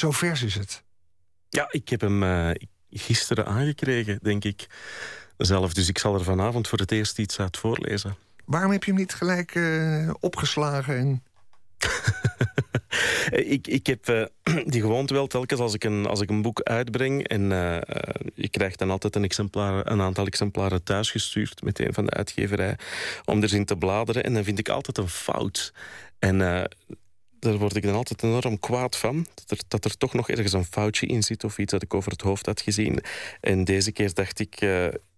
Zo vers is het. Ja, ik heb hem uh, gisteren aangekregen, denk ik. Zelf, dus ik zal er vanavond voor het eerst iets uit voorlezen. Waarom heb je hem niet gelijk uh, opgeslagen en ik, ik heb uh, die gewoonte wel telkens als ik een, als ik een boek uitbreng... en uh, je krijgt dan altijd een, exemplaar, een aantal exemplaren thuisgestuurd... meteen van de uitgeverij, om erin te bladeren. En dan vind ik altijd een fout. En daar word ik dan altijd enorm kwaad van. Dat er, dat er toch nog ergens een foutje in zit... of iets dat ik over het hoofd had gezien. En deze keer dacht ik...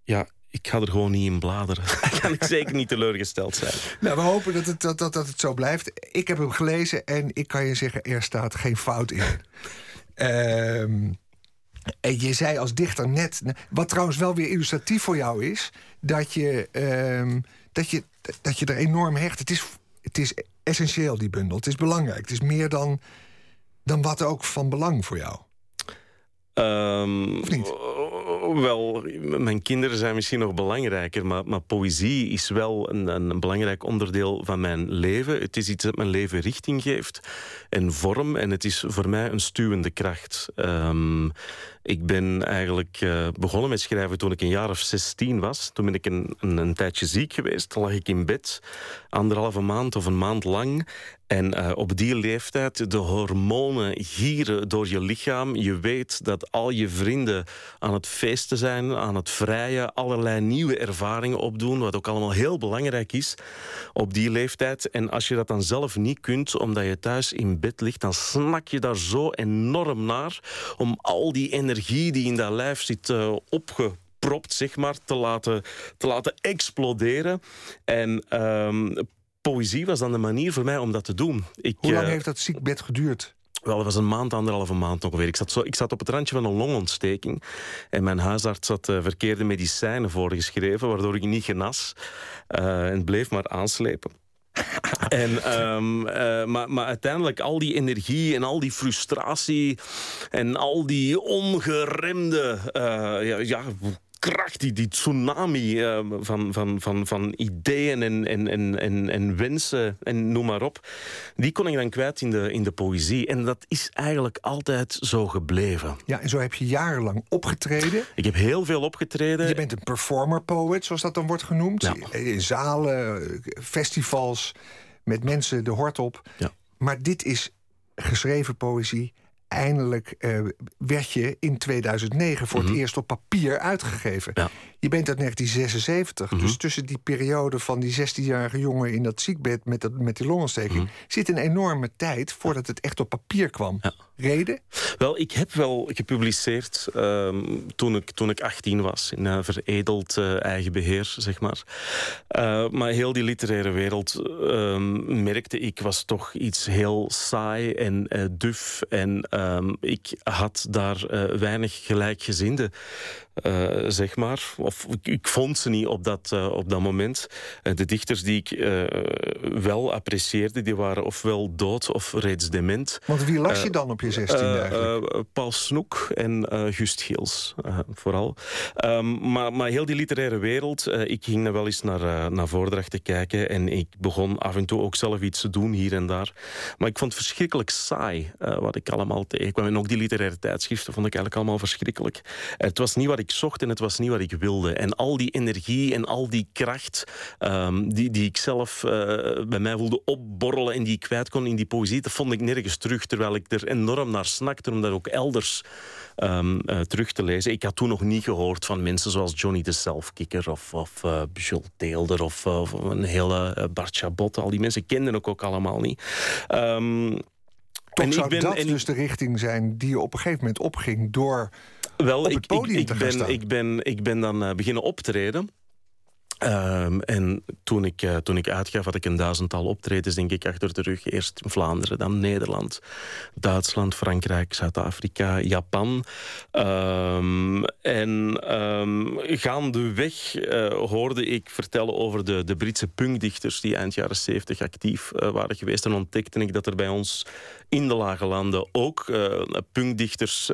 ja, ik ga er gewoon niet in bladeren. Dan kan ik zeker niet teleurgesteld zijn. Nou, we hopen dat het, dat, dat, dat het zo blijft. Ik heb hem gelezen en ik kan je zeggen, er staat geen fout in. um, en je zei als dichter net... Wat trouwens wel weer illustratief voor jou is... dat je, um, dat je, dat je er enorm hecht. Het is, het is essentieel, die bundel. Het is belangrijk. Het is meer dan, dan wat ook van belang voor jou. Um, of niet? Wel, mijn kinderen zijn misschien nog belangrijker, maar, maar poëzie is wel een, een, belangrijk onderdeel van mijn leven. Het is iets dat mijn leven richting geeft en vorm. En het is voor mij een stuwende kracht. Um, ik ben eigenlijk uh, begonnen met schrijven toen ik een jaar of 16 was. Toen ben ik een, een, een, tijdje ziek geweest. Toen lag ik in bed, anderhalve maand of een maand lang. En uh, op die leeftijd, de hormonen gieren door je lichaam. Je weet dat al je vrienden aan het feesten zijn, aan het vrijen, allerlei nieuwe ervaringen opdoen, wat ook allemaal heel belangrijk is op die leeftijd. En als je dat dan zelf niet kunt, omdat je thuis in bed ligt, dan snak je daar zo enorm naar om al die energie die in dat lijf zit uh, zeg maar, te laten, te laten exploderen. En um, poëzie was dan de manier voor mij om dat te doen. Ik, Hoe lang uh, heeft dat ziekbed geduurd? Wel, het was een maand, anderhalve maand ongeveer. Ik zat, zo, ik zat op het randje van een longontsteking. En mijn huisarts had uh, verkeerde medicijnen voorgeschreven... waardoor ik niet genas. Uh, en bleef maar aanslepen. En, um, uh, maar, maar uiteindelijk al die energie en al die frustratie en al die ongeremde ja, ja, kracht, die, die tsunami uh, van, van, van, van ideeën en, en, en, en, wensen en noem maar op, die kon ik dan kwijt in de, in de poëzie. En dat is eigenlijk altijd zo gebleven. Ja, en zo heb je jarenlang opgetreden. Ik heb heel veel opgetreden. Je bent een performer poet, zoals dat dan wordt genoemd. Ja. In zalen, festivals, met mensen de hort op. Ja. Maar dit is geschreven poëzie eindelijk uh, werd je in 2009 voor het mhm. eerst op papier uitgegeven. Ja. Je bent uit 1976. Mhm. Dus tussen die periode van die 16-jarige jongen in dat ziekbed met, dat, met die longontsteking... Mhm. zit een enorme tijd voordat het echt op papier kwam. Ja. Reden? Wel, ik heb wel gepubliceerd uh, toen, ik, toen ik 18 was. In uh, veredeld uh, eigen beheer, zeg maar. maar heel die literaire wereld ehm, merkte ik was toch iets heel saai en duf. En ehm, ik had daar weinig gelijkgezinde, zeg maar of ik, vond ze niet op dat, uh, op dat moment. Uh, de dichters die ik wel apprecieerde, die waren ofwel dood of reeds dement. Want wie las je dan op je zestiende eigenlijk? Paul Snoek en Gust Geels, vooral. Um, maar, maar heel die literaire wereld, ik ging er wel eens naar, naar voordrachten kijken en ik begon af en toe ook zelf iets te doen hier en daar. Maar ik vond het verschrikkelijk saai wat ik allemaal tegenkwam. En ook die literaire tijdschriften vond ik eigenlijk allemaal verschrikkelijk. Het was niet wat ik zocht en het was niet wat ik wilde. En al die energie en al die kracht um, die, die ik zelf uh, bij mij voelde opborrelen en die ik kwijt kon in die poëzie, dat vond ik nergens terug. Terwijl ik er enorm naar snakte om dat ook elders um, uh, terug te lezen. Ik had toen nog niet gehoord van mensen zoals Johnny de Selfkicker of, of uh, Jules Deelder of, of, een hele Bart Chabot. Al die mensen kenden ik ook allemaal niet. Um, Toch en zou ik ben, dat en dus de richting zijn die je op een gegeven moment opging door wel, op het podium ik, ik, te ben. Ik ben, ik ben dan uh, beginnen optreden. Um, en toen ik, uh, toen ik uitgaf had ik een duizendtal optredens denk ik achter de rug. Eerst in Vlaanderen, dan Nederland, Duitsland, Frankrijk, Zuid-Afrika, Japan. Um, en um, gaandeweg uh, hoorde ik vertellen over de, de Britse punkdichters... die eind jaren 70 actief uh, waren geweest. En ontdekte ik dat er bij ons in de lage landen ook punkdichters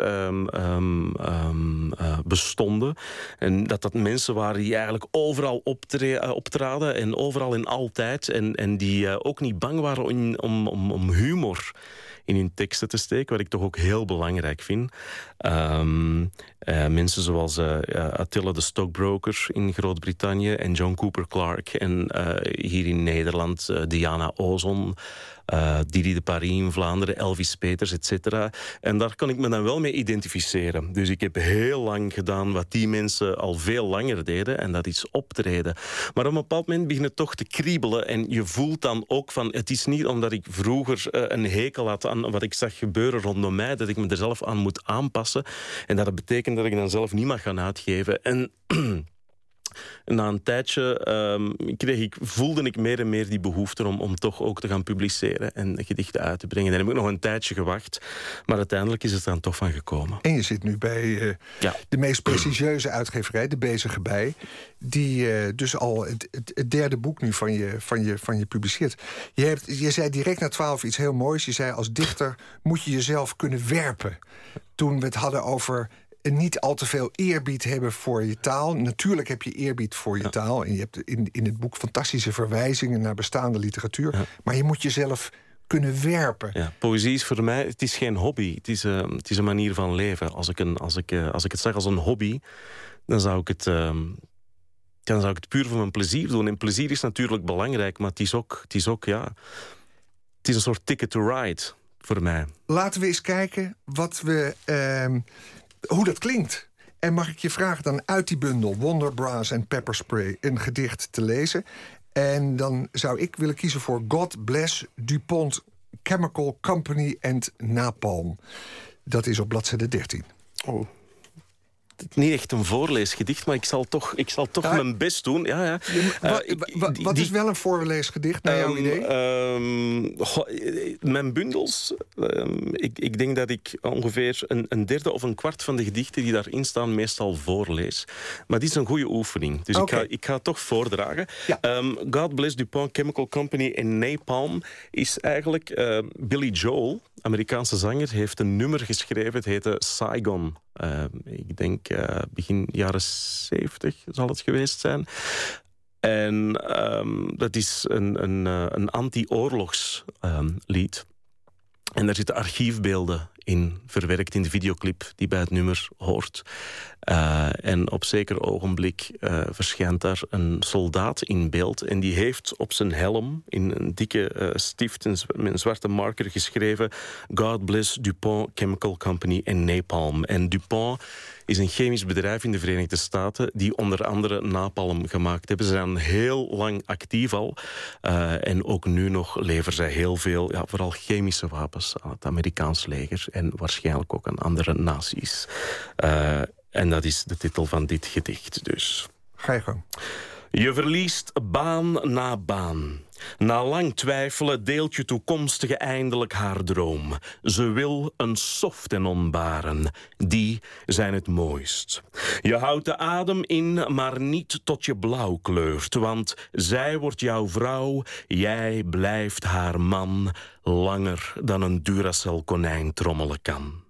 bestonden. En dat dat mensen waren die eigenlijk overal op eh, optraden en overal en altijd. En, en die uh, ook niet bang waren om, om, om humor in hun teksten te steken, wat ik toch ook heel belangrijk vind. Um, mensen zoals uh, Attila de Stockbroker in Groot-Brittannië en John Cooper Clarke en hier in Nederland Diana Ozon uh, Didi de Paris in Vlaanderen, Elvis Peters, etc. En daar kan ik me dan wel mee identificeren. Dus ik heb heel lang gedaan wat die mensen al veel langer deden, en dat is optreden. Maar op een bepaald moment begint het toch te kriebelen en je voelt dan ook van, het is niet omdat ik vroeger uh, een hekel had aan wat ik zag gebeuren rondom mij, dat ik me er zelf aan moet aanpassen. En dat betekent dat ik dan zelf niet mag gaan uitgeven. En na een tijdje um, kreeg ik, voelde ik meer en meer die behoefte om, om toch ook te gaan publiceren en gedichten uit te brengen. En heb ik nog een tijdje gewacht, maar uiteindelijk is het dan toch van gekomen. En je zit nu bij uh, ja. de meest prestigieuze uitgeverij, de Bezige Bij, die uh, dus al het, het, het, derde boek nu van je, van je, van je publiceert. Je, hebt, je zei direct na twaalf iets heel moois. Je zei als dichter moet je jezelf kunnen werpen. Toen we het hadden over niet al te veel eerbied hebben voor je taal. Natuurlijk heb je eerbied voor je taal. En je hebt in, in het boek fantastische verwijzingen naar bestaande literatuur. Maar je moet jezelf kunnen werpen. Ja, poëzie is voor mij, het is geen hobby. Het is, uh, het is een manier van leven. Als ik, een, als, ik, uh, als ik het zeg als een hobby, dan zou ik het... Uh, dan zou ik het puur voor mijn plezier doen. En plezier is natuurlijk belangrijk, maar het is ook, het is ook ja, het is een soort ticket to ride voor mij. Laten we eens kijken wat we ehm, hoe dat klinkt. En mag ik je vragen dan uit die bundel Wonder Brass en Pepper Spray een gedicht te lezen? En dan zou ik willen kiezen voor God Bless DuPont Chemical Company and Napalm. Dat is op bladzijde 13. Oh niet echt een voorleesgedicht, maar ik zal toch, ik zal toch mijn best doen. Ja, ja. Uh, wat is wel een voorleesgedicht, naar jouw ehm, idee? Um, mijn bundels, um, ik, ik denk dat ik ongeveer een, een, derde of een kwart van de gedichten die daarin staan meestal voorlees. Maar dit is een goede oefening, dus okay. ik, ga, ik ga het toch voordragen. Ja. God Bless DuPont Chemical Company in Napalm is eigenlijk uh, Billy Joel, Amerikaanse zanger, heeft een nummer geschreven. Het heette Saigon. Uh, ik denk uh, begin jaren 70 zal het geweest zijn. En um, dat is een, een, uh, een anti-oorlogslied. En daar zitten archiefbeelden in verwerkt in de videoclip die bij het nummer hoort. Uh, en op zeker ogenblik uh, verschijnt daar een soldaat in beeld. En die heeft op zijn helm in een dikke uh, stift met een zwarte marker geschreven... God bless DuPont Chemical Company en Napalm. En DuPont is een chemisch bedrijf in de Verenigde Staten... die onder andere napalm gemaakt hebben. Ze zijn heel lang actief al. Uh, en ook nu nog leveren zij heel veel, ja, vooral chemische wapens... aan het Amerikaans leger en waarschijnlijk ook aan andere naties. Uh, en dat is de titel van dit gedicht dus. Ga je gang. Je verliest baan na baan. Na lang twijfelen deelt je toekomstige eindelijk haar droom. Ze wil een softenon baren. Die zijn het mooist. Je houdt de adem in, maar niet tot je blauw kleurt. Want zij wordt jouw vrouw, jij blijft haar man... langer dan een Duracell konijn trommelen kan.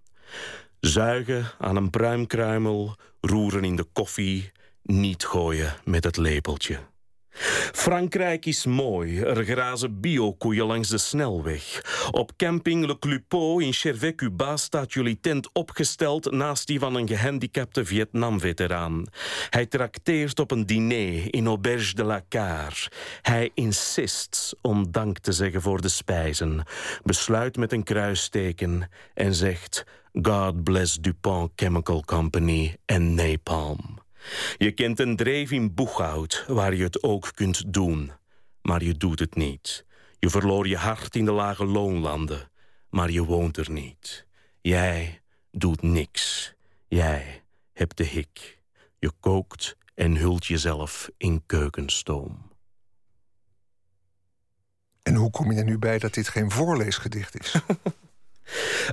Zuigen aan een pruimkruimel, roeren in de koffie, niet gooien met het lepeltje. Frankrijk is mooi, er grazen biokoeien langs de snelweg. Op camping Le Clupot in Chervais-Cuba staat jullie tent opgesteld naast die van een gehandicapte Vietnam-veteraan. Hij trakteert op een diner in Auberge de la Car. Hij insist om dank te zeggen voor de spijzen, besluit met een kruisteken en zegt... God bless DuPont Chemical Company en Napalm. Je kent een dreef in Boeghout waar je het ook kunt doen. Maar je doet het niet. Je verloor je hart in de lage loonlanden. Maar je woont er niet. Jij doet niks. Jij hebt de hik. Je kookt en hult jezelf in keukenstoom. En hoe kom je er nu bij dat dit geen voorleesgedicht is?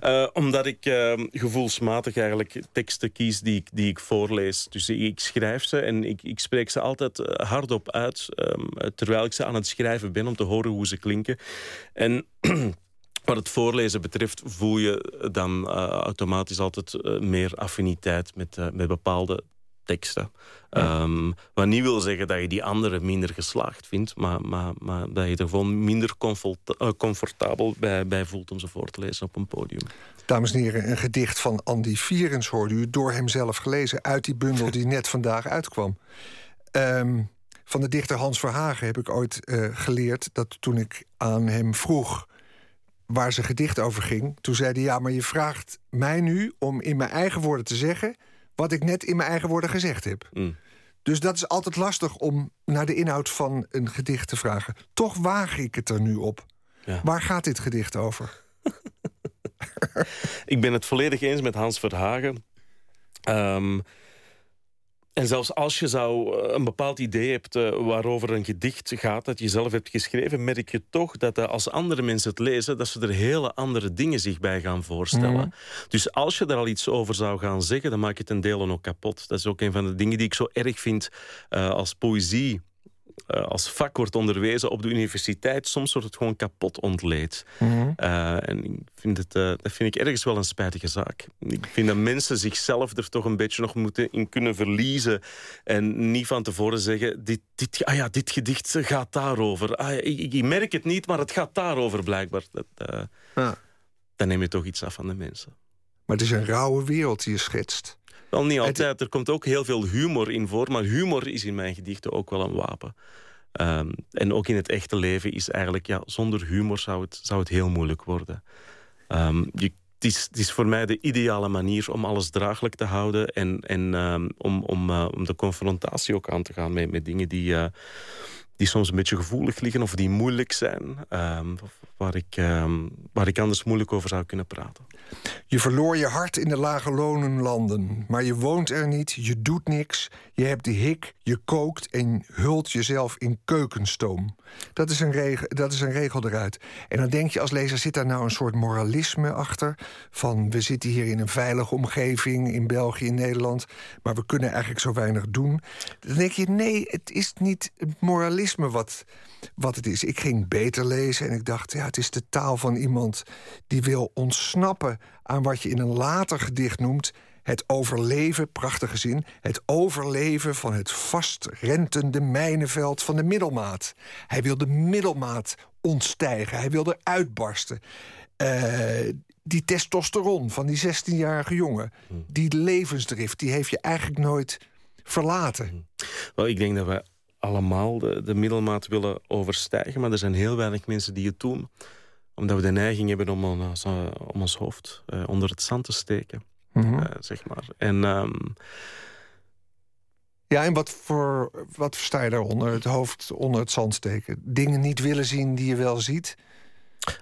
Uh, omdat ik uh, gevoelsmatig eigenlijk teksten kies die ik, die ik voorlees. Dus ik schrijf ze en ik, ik spreek ze altijd eh, hardop uit... Um, terwijl ik ze aan het schrijven ben om te horen hoe ze klinken. En... Wat het voorlezen betreft voel je dan uh, automatisch altijd meer affiniteit met, uh, met bepaalde teksten. Ehm, wat niet wil zeggen dat je die andere minder geslaagd vindt, maar, maar, maar dat je er gewoon minder eh, comfortabel bij, bij voelt om ze voor te lezen op een podium. Dames en heren, een gedicht van Andy Vierens hoorde u door hemzelf gelezen uit die bundel die net vandaag uitkwam. Um, van de dichter Hans Verhagen heb ik ooit uh, geleerd dat toen ik aan hem vroeg waar zijn gedicht over ging, toen zei hij: Ja, maar je vraagt mij nu om in mijn eigen woorden te zeggen wat ik net in mijn eigen woorden gezegd heb. Mm. Dus dat is altijd lastig om naar de inhoud van een gedicht te vragen. Toch waag ik het er nu op. Ja. Waar gaat dit gedicht over? ik ben het volledig eens met Hans Verhagen. Um, en zelfs als je zou eh, een bepaald idee hebt uh, waarover een gedicht gaat dat je zelf hebt geschreven, merk je toch dat uh, als andere mensen het lezen, dat ze er hele andere dingen zich bij gaan voorstellen. Mhm. Dus als je er al iets over zou gaan zeggen, dan maak je het een delen ook kapot. Dat is ook een van de dingen die ik zo erg vind als poëzie uh, als vak wordt onderwezen op de universiteit, soms wordt het gewoon kapot ontleed. Mhm. Eh, en ik vind het, uh, dat vind ik ergens wel een spijtige zaak. Ik vind dat mensen zichzelf er toch een beetje nog moeten in kunnen verliezen. En niet van tevoren zeggen: dit, dit, ah ja, dit gedicht gaat daarover. Ah, ik, ik, merk het niet, maar het gaat daarover blijkbaar. Dat. Dan neem je toch iets af van de mensen. Maar het is een rauwe wereld die je schetst. Wel, niet altijd. Er komt ook heel veel humor in voor. Maar humor is in mijn gedichten ook wel een wapen. Um, en ook in het echte leven is eigenlijk... Ja, zonder humor zou het, zou het heel moeilijk worden. Um, je, het, is, het is voor mij de ideale manier om alles draaglijk te houden... en, en um, om, om, uh, om de confrontatie ook aan te gaan met, met dingen die... Uh, die soms een beetje gevoelig liggen of die moeilijk zijn, um, waar, ik, um, waar ik anders moeilijk over zou kunnen praten. Je verloor je hart in de lage lonenlanden, maar je woont er niet, je doet niks, je hebt de hik, je kookt en hult jezelf in keukenstoom. Dat is, een regel, dat is een regel eruit. En dan denk je als lezer, zit daar nou een soort moralisme achter? Van we zitten hier in een veilige omgeving in België, in Nederland, maar we kunnen eigenlijk zo weinig doen. Dan denk je, nee, het is niet moralisme wat, wat het is. Ik ging beter lezen en ik dacht, ja, het is de taal van iemand die wil ontsnappen aan wat je in een later gedicht noemt het overleven, prachtige zin, het overleven van het vastrentende mijnenveld van de middelmaat. Hij wil de middelmaat ontstijgen, hij wil er uitbarsten. Uh, die testosteron van die 16-jarige jongen, hmm. die levensdrift, die heeft je eigenlijk nooit verlaten. Hmm. Wel, ik denk dat we allemaal de, de middelmaat willen overstijgen, maar er zijn heel weinig mensen die het doen omdat we de neiging hebben om ons, eh, om ons hoofd uh, onder het zand te steken. Mhm. Eh, zeg maar. En, um... ja, en wat, voor, wat versta je daaronder? Het hoofd onder het zand steken? Dingen niet willen zien die je wel ziet?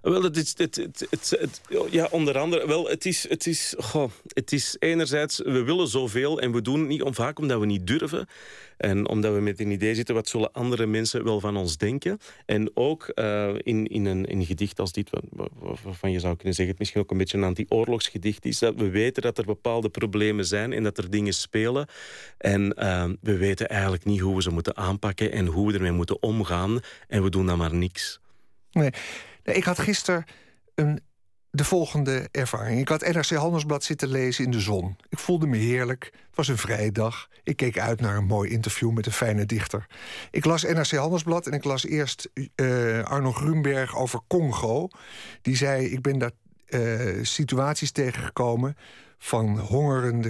Wel, het is, het, het, ja, onder andere, wel, het is, het, is, goh, het is enerzijds, we willen zoveel en we doen het niet om, vaak omdat we niet durven. En omdat we met een idee zitten, wat zullen andere mensen wel van ons denken? En ook uh, in, in, een, in gedicht als dit, waarvan je zou kunnen zeggen, het misschien ook een beetje een anti-oorlogsgedicht is, dat we weten dat er bepaalde problemen zijn en dat er dingen spelen. En uh, we weten eigenlijk niet hoe we ze moeten aanpakken en hoe we ermee moeten omgaan. En we doen dan maar niks. Nee. Ik had gisteren een, de volgende ervaring. Ik had NRC Handelsblad zitten lezen in de zon. Ik voelde me heerlijk. Het was een vrije dag. Ik keek uit naar een mooi interview met een fijne dichter. Ik las NRC Handelsblad en ik las eerst uh, Arno Grunberg over Congo. Die zei: Ik ben daar uh, situaties tegengekomen van hongerende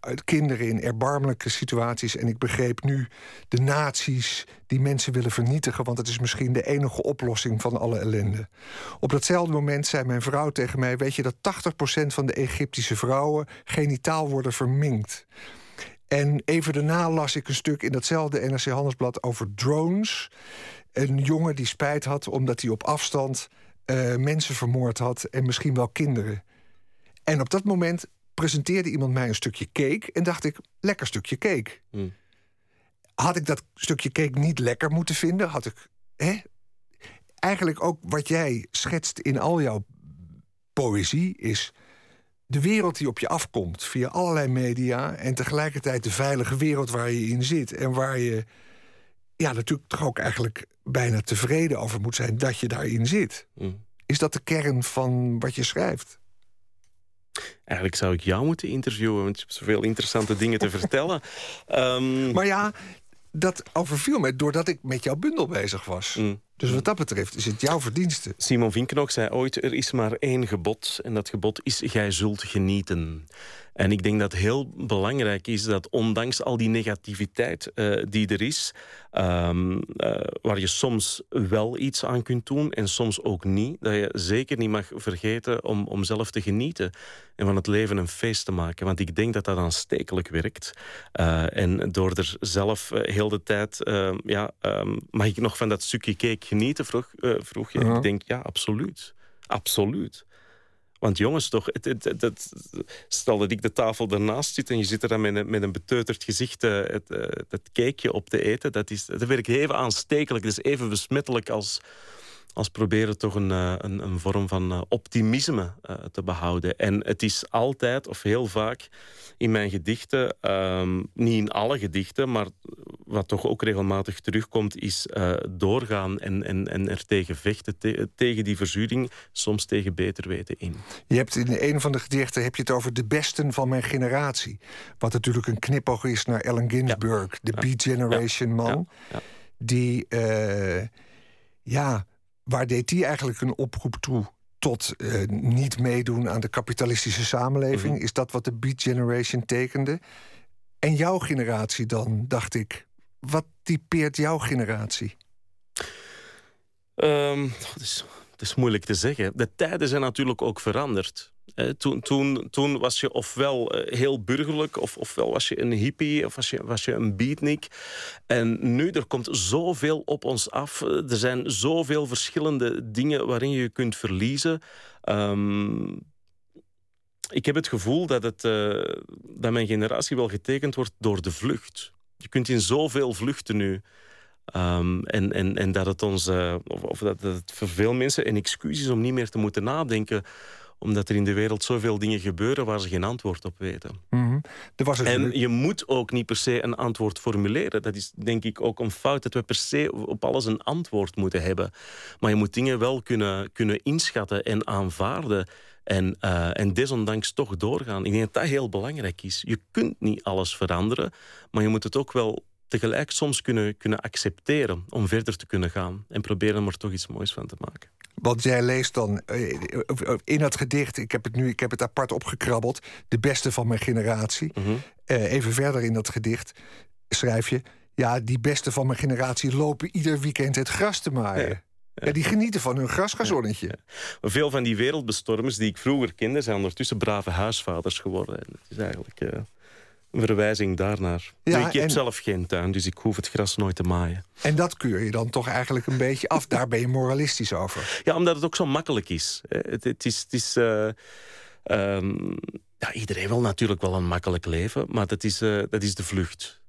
eh, kinderen in erbarmelijke situaties. En ik begreep nu de naties die mensen willen vernietigen, want het is misschien de enige oplossing van alle ellende. Op datzelfde moment zei mijn vrouw tegen mij: Weet je dat 80% van de Egyptische vrouwen genitaal worden verminkt? En even daarna las ik een stuk in datzelfde NRC Handelsblad over drones. Een jongen die spijt had omdat hij op afstand uh, mensen vermoord had en misschien wel kinderen. En op dat moment presenteerde iemand mij een stukje cake en dacht ik, lekker stukje cake. Hmm. Had ik dat stukje cake niet lekker moeten vinden? Had ik. Hè? Eigenlijk ook wat jij schetst in al jouw poëzie is de wereld die op je afkomt via allerlei media en tegelijkertijd de veilige wereld waar je in zit en waar je ja, natuurlijk toch ook eigenlijk bijna tevreden over moet zijn dat je daarin zit. Hmm. Is dat de kern van wat je schrijft? Eigenlijk zou ik jou moeten interviewen, want je hebt zoveel interessante dingen te vertellen. Um... Maar ja, dat overviel me doordat ik met jouw bundel bezig was. Mm. Dus wat dat betreft is het jouw verdienste. Simon Vinkenhoek zei ooit, er is maar één gebod. En dat gebod is, gij zult genieten. En ik denk dat heel belangrijk is dat ondanks al die negativiteit uh, die er is, um, uh, waar je soms wel iets aan kunt doen en soms ook niet, dat je zeker niet mag vergeten om, om zelf te genieten en van het leven een feest te maken. Want ik denk dat dat aanstekelijk werkt. Uh, en door er zelf heel de tijd, ja, um, mag ik nog van dat stukje cake genieten, vroeg, vroeg je. -huh. Ik denk, ja, absoluut. Absoluut. Want jongens, toch, het, het, stel dat ik de tafel ernaast zit en je zit er dan met een, met een beteuterd gezicht uh, het, uh, het cakeje op te eten. Dat, is, dat werkt even aanstekelijk. Dat is even besmettelijk als, als proberen toch een, uh, een, een, vorm van optimisme te behouden. En het is altijd, of heel vaak, in mijn gedichten, um, niet in alle gedichten, maar wat toch ook regelmatig terugkomt, is uh, doorgaan en, en, en er tegen vechten, te, tegen die verzuring, soms tegen beter weten in. Je hebt in een van de gedichten heb je het over de besten van mijn generatie. Wat natuurlijk een knipoog is naar Allen Ginsberg, de ja. Beat Generation man. Die, uh, ja, waar deed hij eigenlijk een oproep toe? tot uh, niet meedoen aan de kapitalistische samenleving. Mm-hmm. Is dat wat de Beat Generation tekende? En jouw generatie dan, dacht ik. Wat typeert jouw generatie? Um, het, is, het is moeilijk te zeggen. De tijden zijn natuurlijk ook veranderd. Toen, toen, was je ofwel eh, heel burgerlijk, of, ofwel was je een hippie, of was je, een beatnik. En nu, er komt zoveel op ons af. Er zijn zoveel verschillende dingen waarin je je kunt verliezen. Um, ik heb het gevoel dat, het, dat mijn generatie wel getekend wordt door de vlucht. Je kunt in zoveel vluchten nu. Um, en, en, en dat het ons, of, of dat het voor veel mensen een excuus is om niet meer te moeten nadenken omdat er in de wereld zoveel dingen gebeuren waar ze geen antwoord op weten. Mm -hmm. was en je moet ook niet per se een antwoord formuleren. Dat is denk ik ook een fout, dat we per se op alles een antwoord moeten hebben. Maar je moet dingen wel kunnen, kunnen inschatten en aanvaarden. En, uh, en desondanks toch doorgaan. Ik denk dat dat heel belangrijk is. Je kunt niet alles veranderen, maar je moet het ook wel tegelijk soms kunnen, kunnen accepteren om verder te kunnen gaan. En proberen er toch iets moois van te maken. Want jij leest dan eh, in het gedicht, ik heb het nu ik heb het apart opgekrabbeld, de beste van mijn generatie. Mm -hmm. uh, even verder in dat gedicht schrijf je, ja, die beste van mijn generatie lopen ieder weekend het gras te maaien. Ja. Die genieten van hun grasgazonnetje. Ja, Veel van die wereldbestormers die ik vroeger kende, zijn ondertussen brave huisvaders geworden. En het is eigenlijk. Uh een verwijzing daarnaar. Ja, ik heb en... zelf geen tuin, dus ik hoef het gras nooit te maaien. En dat keur je dan toch eigenlijk een beetje af. Daar ben je moralistisch over. Ja, omdat het ook zo makkelijk is. Het, het is... Het is uh, um, ja, iedereen wil natuurlijk wel een makkelijk leven, maar dat is, uh, dat is de vlucht.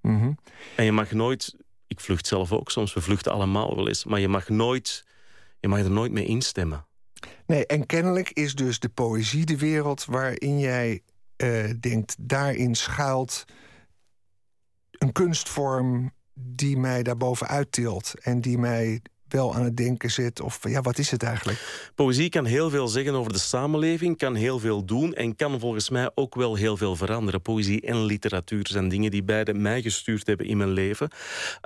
Mm -hmm. En je mag nooit... Ik vlucht zelf ook soms, we vluchten allemaal wel eens. Maar je mag, nooit, je mag er nooit mee instemmen. Nee, en kennelijk is dus de poëzie de wereld waarin jij uh, denkt, daarin schuilt een kunstvorm die mij daarboven uittilt en die mij wel aan het denken zit? Of ja, wat is het eigenlijk? Poëzie kan heel veel zeggen over de samenleving, kan heel veel doen en kan volgens mij ook wel heel veel veranderen. Poëzie en literatuur zijn dingen die beide mij gestuurd hebben in mijn leven.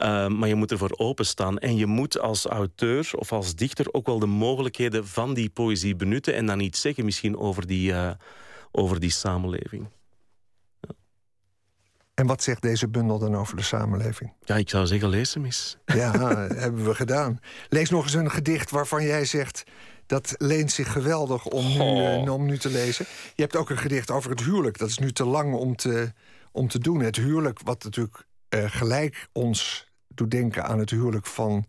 Uh, maar je moet ervoor openstaan en je moet als auteur of als dichter ook wel de mogelijkheden van die poëzie benutten en dan iets zeggen misschien over die. Uh, over die samenleving. Ja. En wat zegt deze bundel dan over de samenleving? Ja, ik zou zeggen, lees hem eens. Ja, hebben we gedaan. Lees nog eens een gedicht waarvan jij zegt... dat leent zich geweldig om nu, oh. om nu te lezen. Je hebt ook een gedicht over het huwelijk. Dat is nu te lang om te, om te doen. Het huwelijk, wat natuurlijk uh, gelijk ons doet denken aan het huwelijk van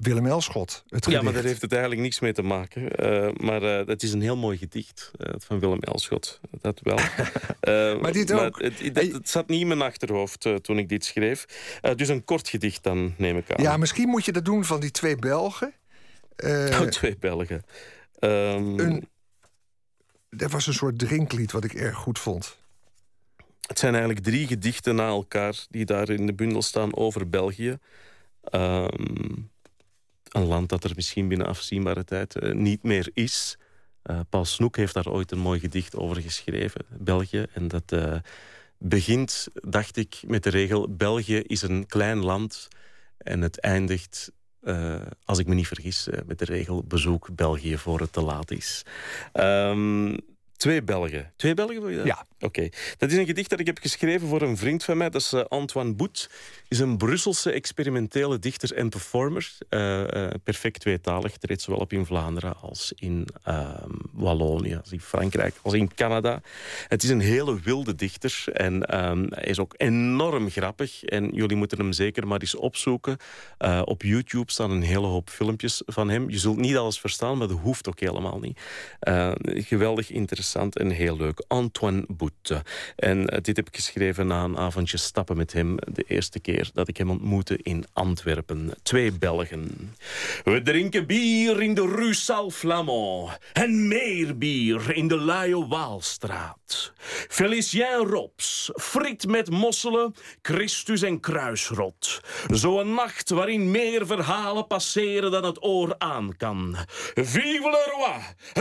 Willem Elschot. Het ja, maar daar heeft het eigenlijk niks mee te maken. Uh, maar uh, het is een heel mooi gedicht uh, van Willem Elschot. Dat wel. maar dit ook. Maar het, het, het, zat niet in mijn achterhoofd toen ik dit schreef. dus een kort gedicht dan, neem ik aan. Ja, misschien moet je dat doen van die twee Belgen. oh, twee Belgen. Um, een, er was een soort drinklied wat ik erg goed vond. Het zijn eigenlijk drie gedichten na elkaar die daar in de bundel staan over België. Um, een land dat er misschien binnen afzienbare tijd uh, niet meer is. Paul Snoek heeft daar ooit een mooi gedicht over geschreven, België. En dat begint, dacht ik, met de regel: België is een klein land. En het eindigt als ik me niet vergis, met de regel bezoek België voor het te laat is. Um, Twee Belgen. Twee Belgen wil je dat? Ja. Oké. Dat is een gedicht dat ik heb geschreven voor een vriend van mij. Dat is uh, Antoine Boet. is een Brusselse experimentele dichter en performer. Uh, uh, perfect tweetalig. Treedt zowel op in Vlaanderen als in ehm, Wallonië, als in Frankrijk, als in Canada. Het is een hele wilde dichter. En um, hij is ook enorm grappig. En jullie moeten hem zeker maar eens opzoeken. op YouTube staan een hele hoop filmpjes van hem. Je zult niet alles verstaan, maar dat hoeft ook helemaal niet. geweldig interessant en heel leuk. Antoine Boete. En eh, dit heb ik geschreven na een avondje stappen met hem. De eerste keer dat ik hem ontmoette in Antwerpen. Twee Belgen. We drinken bier in de Rue Saint-Flamand. En meer bier in de Luie Waalstraat. Felicien Rops. Friet met mosselen. Christus en kruisrot. Zo'n nacht waarin meer verhalen passeren dan het oor aan kan. Vive le roi!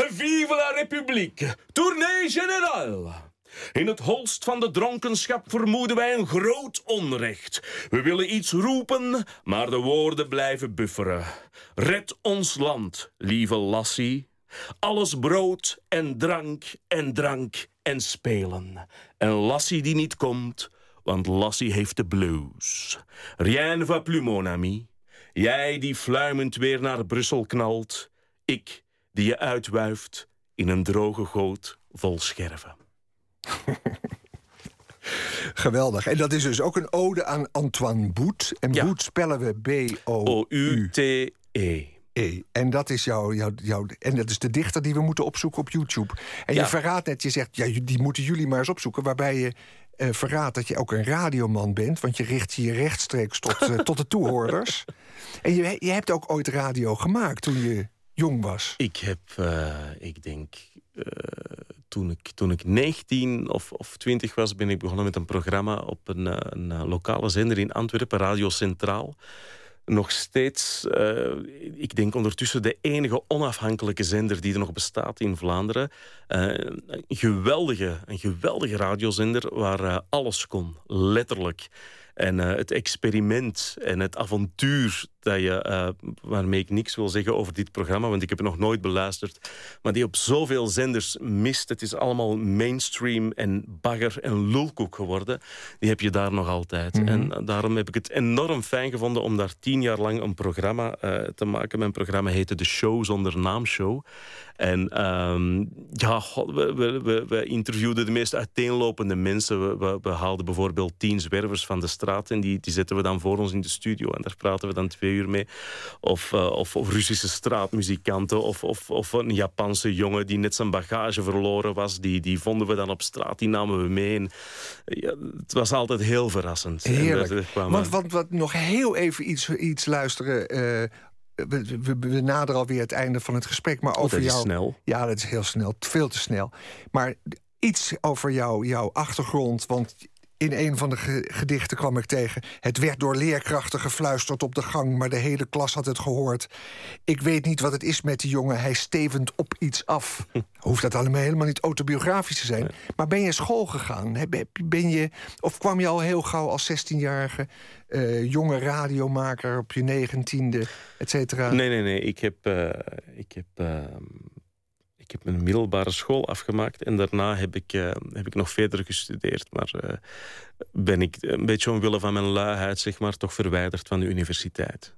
Vive la République! Tournee generaal. In het holst van de dronkenschap vermoeden wij een groot onrecht. We willen iets roepen, maar de woorden blijven bufferen. Red ons land, lieve Lassie. Alles brood en drank en drank en spelen. En Lassie die niet komt, want Lassie heeft de blues. Rien va plus, mon ami. Jij die fluimend weer naar Brussel knalt. Ik die je uitwuift in een droge goot vol scherven. Geweldig. En dat is dus ook een ode aan Antoine Boet. En ja. Boet spellen we B-O-U-T-E. E. En dat is jouw, jouw, jouw, en dat is de dichter die we moeten opzoeken op YouTube. En je verraadt net, je zegt, ja, die moeten jullie maar eens opzoeken. Waarbij je uh, verraadt dat je ook een radioman bent. Want je richt je rechtstreeks tot, uh, tot de toehoorders. En je, je hebt ook ooit radio gemaakt toen je jong was? Ik heb, uh, ik denk, uh, toen, ik, toen ik 19 of, of 20 was, ben ik begonnen met een programma op een, uh, een lokale zender in Antwerpen, Radio Centraal. Nog steeds, ik denk ondertussen de enige onafhankelijke zender die er nog bestaat in Vlaanderen. geweldige, een geweldige radiozender waar alles kon, letterlijk. En het experiment en het avontuur dat je, uh, waarmee ik niks wil zeggen over dit programma, want ik heb het nog nooit beluisterd, maar die op zoveel zenders mist. Het is allemaal mainstream en bagger en lulkoek geworden. Die heb je daar nog altijd. Mhm. En daarom heb ik het enorm fijn gevonden om daar tien jaar lang een programma uh, te maken. Mijn programma heette De Show zonder naamshow. En um, ja, we, we, we, interviewden de meest uiteenlopende mensen. We, we, haalden bijvoorbeeld tien zwervers van de straat en die, die zetten we dan voor ons in de studio. En daar praten we dan twee uur mee. Of, uh, of, of, Russische straatmuzikanten. Of, of, of een Japanse jongen die net zijn bagage verloren was. Die, die vonden we dan op straat, die namen we mee. En, ja, het was altijd heel verrassend. Heerlijk. Want, want, wat, nog heel even iets, iets luisteren... Uh, we, we, we naderen alweer het einde van het gesprek. Maar oh, over dat jou. Is snel. Ja, dat is heel snel. Veel te snel. Maar iets over jou, jouw achtergrond. Want in een van de gedichten kwam ik tegen. Het werd door leerkrachten gefluisterd op de gang, maar de hele klas had het gehoord. Ik weet niet wat het is met die jongen, hij stevend op iets af. Hoeft dat allemaal helemaal niet autobiografisch te zijn. Maar ben je school gegaan? Ben je, of kwam je al heel gauw als 16-jarige uh, jonge radiomaker op je negentiende, et cetera? Nee, nee, nee. Ik heb, uh, ik heb uh, ik heb mijn middelbare school afgemaakt en daarna heb ik, uh, heb ik nog verder gestudeerd. Maar uh, ben ik een beetje omwille van mijn luiheid zeg maar, toch verwijderd van de universiteit.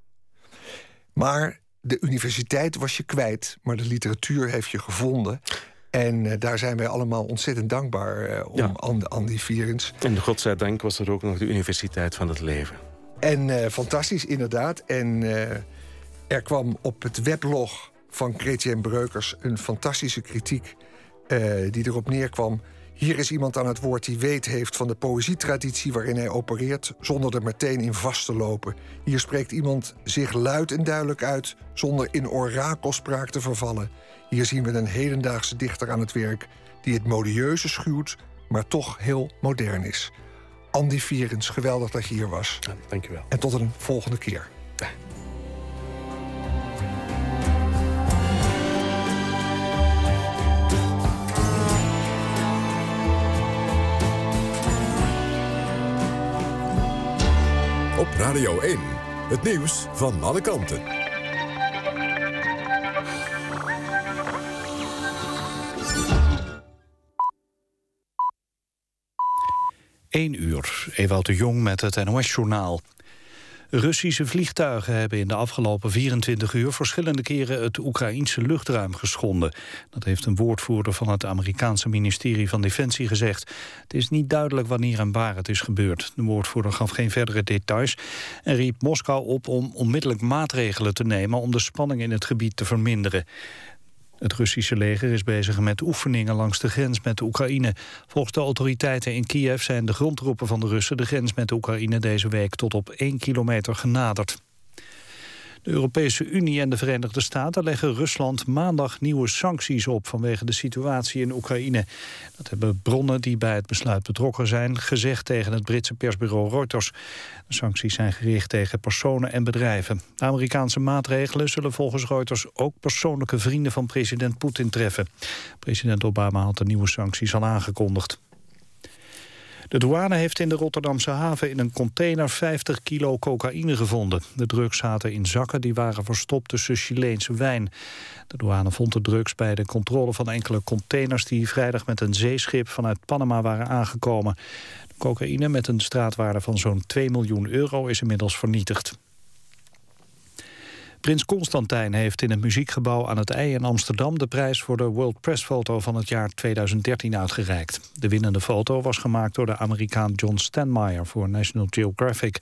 Maar de universiteit was je kwijt, maar de literatuur heeft je gevonden. En uh, daar zijn wij allemaal ontzettend dankbaar om ja. aan, aan die Vierens. En godzijdank was er ook nog de Universiteit van het Leven. En fantastisch, inderdaad. En er kwam op het weblog van Chrétien Breukers een fantastische kritiek uh, die erop neerkwam. Hier is iemand aan het woord die weet heeft van de poëzietraditie waarin hij opereert, zonder er meteen in vast te lopen. Hier spreekt iemand zich luid en duidelijk uit, zonder in orakelspraak te vervallen. Hier zien we een hedendaagse dichter aan het werk die het modieuze schuwt, maar toch heel modern is. Andy Vierens, geweldig dat je hier was. Ja, dank je wel. En tot een volgende keer. Radio 1, het nieuws van alle kanten. 1 uur, Ewout de Jong met het NOS-journaal. Russische vliegtuigen hebben in de afgelopen 24 uur... verschillende keren het Oekraïense luchtruim geschonden. Dat heeft een woordvoerder van het Amerikaanse ministerie van Defensie gezegd. Het is niet duidelijk wanneer en waar het is gebeurd. De woordvoerder gaf geen verdere details... en riep Moskou op om onmiddellijk maatregelen te nemen... om de spanning in het gebied te verminderen. Het Russische leger is bezig met oefeningen langs de grens met de Oekraïne. Volgens de autoriteiten in Kiev zijn de grondtroepen van de Russen... de grens met de Oekraïne deze week tot op 1 kilometer genaderd. De Europese Unie en de Verenigde Staten leggen Rusland maandag nieuwe sancties op vanwege de situatie in Oekraïne. Dat hebben bronnen die bij het besluit betrokken zijn gezegd tegen het Britse persbureau Reuters. De sancties zijn gericht tegen personen en bedrijven. De Amerikaanse maatregelen zullen volgens Reuters ook persoonlijke vrienden van president Poetin treffen. President Obama had de nieuwe sancties al aangekondigd. De douane heeft in de Rotterdamse haven in een container 50 kilo cocaïne gevonden. De drugs zaten in zakken die waren verstopt tussen Chileense wijn. De douane vond de drugs bij de controle van enkele containers... die vrijdag met een zeeschip vanuit Panama waren aangekomen. De cocaïne met een straatwaarde van zo'n 2 miljoen euro is inmiddels vernietigd. Prins Constantijn heeft in het muziekgebouw aan het IJ in Amsterdam... de prijs voor de World Press Foto van het jaar 2013 uitgereikt. De winnende foto was gemaakt door de Amerikaan John Stanmeyer voor National Geographic.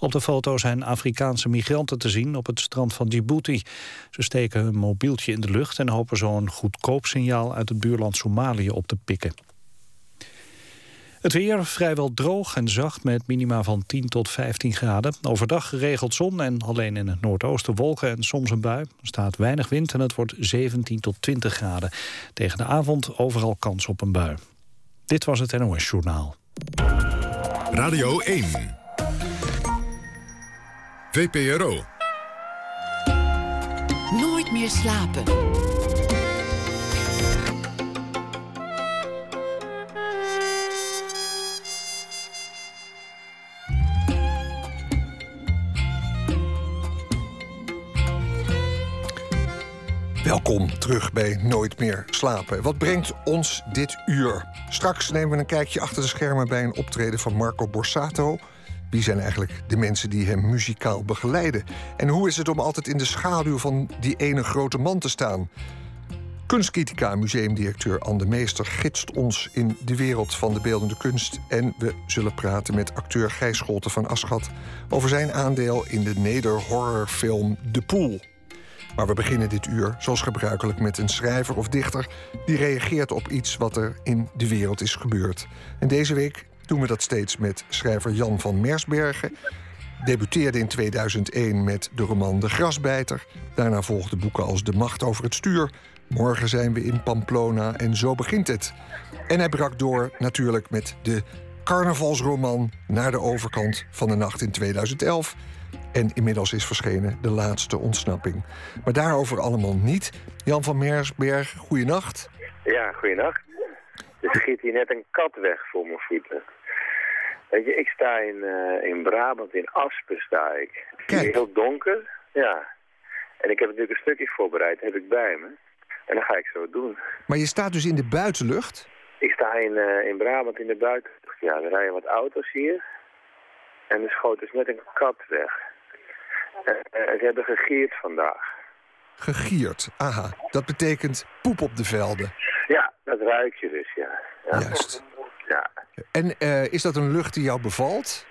Op de foto zijn Afrikaanse migranten te zien op het strand van Djibouti. Ze steken hun mobieltje in de lucht en hopen zo een goedkoop signaal uit het buurland Somalië op te pikken. Het weer vrijwel droog en zacht met minima van 10 tot 15 graden. Overdag geregeld zon en alleen in het noordoosten wolken en soms een bui. Er staat weinig wind en het wordt 17 tot 20 graden. Tegen de avond overal kans op een bui. Dit was het NOS Journaal. Radio 1. VPRO. Nooit meer slapen. Welkom terug bij Nooit meer slapen. Wat brengt ons dit uur? Straks nemen we een kijkje achter de schermen bij een optreden van Marco Borsato. Wie zijn eigenlijk de mensen die hem muzikaal begeleiden? En hoe is het om altijd in de schaduw van die ene grote man te staan? Kunstkritica museumdirecteur Anne Meester gidst ons in de wereld van de beeldende kunst. En we zullen praten met acteur Gijs Scholten van Aschat over zijn aandeel in de nederhorrorfilm De Poel. Maar we beginnen dit uur, zoals gebruikelijk, met een schrijver of dichter die reageert op iets wat er in de wereld is gebeurd. En deze week doen we dat steeds met schrijver Jan van Mersbergen. Debuteerde in 2001 met de roman De Grasbijter. Daarna volgden boeken als De Macht over het Stuur. Morgen zijn we in Pamplona en zo begint het. En hij brak door natuurlijk met de carnavalsroman Naar de overkant van de nacht in 2011. En inmiddels is verschenen de laatste ontsnapping. Maar daarover allemaal niet. Jan van Meersberg, goeienacht. Ja, goeienacht. Er schiet hier net een kat weg voor mijn voeten. Weet je, ik sta in, uh, in Brabant, in Aspen sta ik. Is heel donker, ja. En ik heb natuurlijk een stukje voorbereid, heb ik bij me. En dan ga ik zo doen. Maar je staat dus in de buitenlucht? Ik sta in, uh, in Brabant in de buitenlucht. Ja, er rijden wat auto's hier. En er schoot dus net een kat weg. Uh, ze hebben gegierd vandaag. Gegierd, aha. Dat betekent poep op de velden. Ja, dat ruik je dus, ja. ja. Juist. Ja. En uh, is dat een lucht die jou bevalt?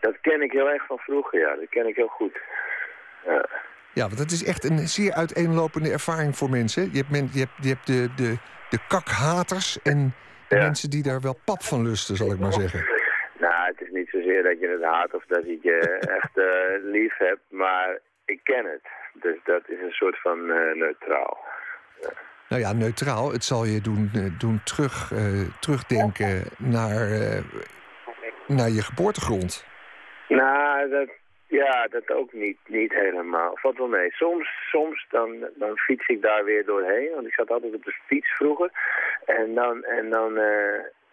Dat ken ik heel erg van vroeger, ja. Dat ken ik heel goed. Ja. Ja, want dat is echt een zeer uiteenlopende ervaring voor mensen. Je hebt, men, je hebt, je hebt de, de, de kakhaters en de ja. mensen die daar wel pap van lusten, zal ik maar zeggen. Nou, het is niet zozeer dat je het haat of dat je het echt uh, lief hebt, maar ik ken het. Dus dat is een soort van uh, neutraal. Ja. Nou ja, neutraal. Het zal je doen, doen terug, terugdenken naar, naar je geboortegrond. Nou, dat, ja, dat ook niet, niet helemaal. Valt wel mee. Soms, soms dan, dan fiets ik daar weer doorheen. Want ik zat altijd op de fiets vroeger. En dan, en dan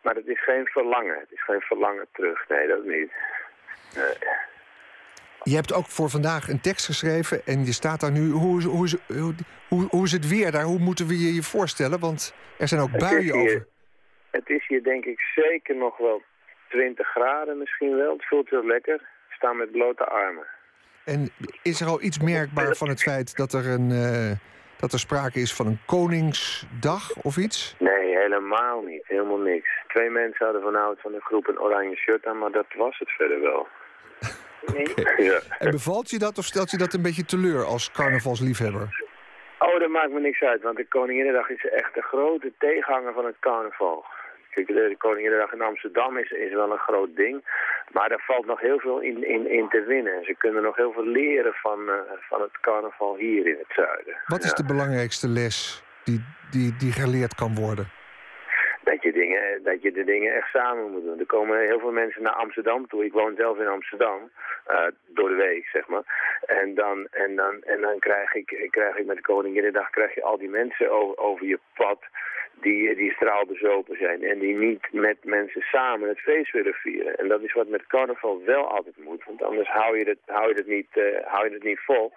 maar het is geen verlangen. Het is geen verlangen terug. Nee, dat niet. Nee. Je hebt ook voor vandaag een tekst geschreven en je staat daar nu. Hoe, is- hoe, is- hoe, hoe, is het weer daar? Hoe moeten we je je voorstellen? Want er zijn ook Het buien hier- over. Het is hier denk ik zeker nog wel 20 graden misschien wel. Het voelt heel lekker. We staan met blote armen. En is er al iets merkbaar van het feit dat er, een, eh, dat er sprake is van een Koningsdag of iets? Nee, helemaal niet. Helemaal niks. Twee mensen hadden vanavond van de groep een oranje shirt aan, maar dat was het verder wel. Ja. En bevalt je dat of stelt je dat een beetje teleur als carnavalsliefhebber? Oh, dat maakt me niks uit, want de Koninginnedag is echt de grote tegenhanger van het carnaval. Kijk, de Koninginnedag in Amsterdam is, is wel een groot ding, maar daar valt nog heel veel in, in, in te winnen. En ze kunnen nog heel veel leren van, eh, van het carnaval hier in het zuiden. Wat is Ja. de belangrijkste les die, die, die geleerd kan worden? Dat je, dingen, dat je de dingen echt samen moet doen. Er komen heel veel mensen naar Amsterdam toe. Ik woon zelf in Amsterdam, eh, door de week, zeg maar. En dan, en dan, en dan krijg, ik, krijg ik met de Koninginnedag krijg je al die mensen over, over je pad... Die, die straalbezopen zijn en die niet met mensen samen het feest willen vieren. En dat is wat met carnaval wel altijd moet, want anders hou je het, hou je het, niet, eh, hou je het niet vol.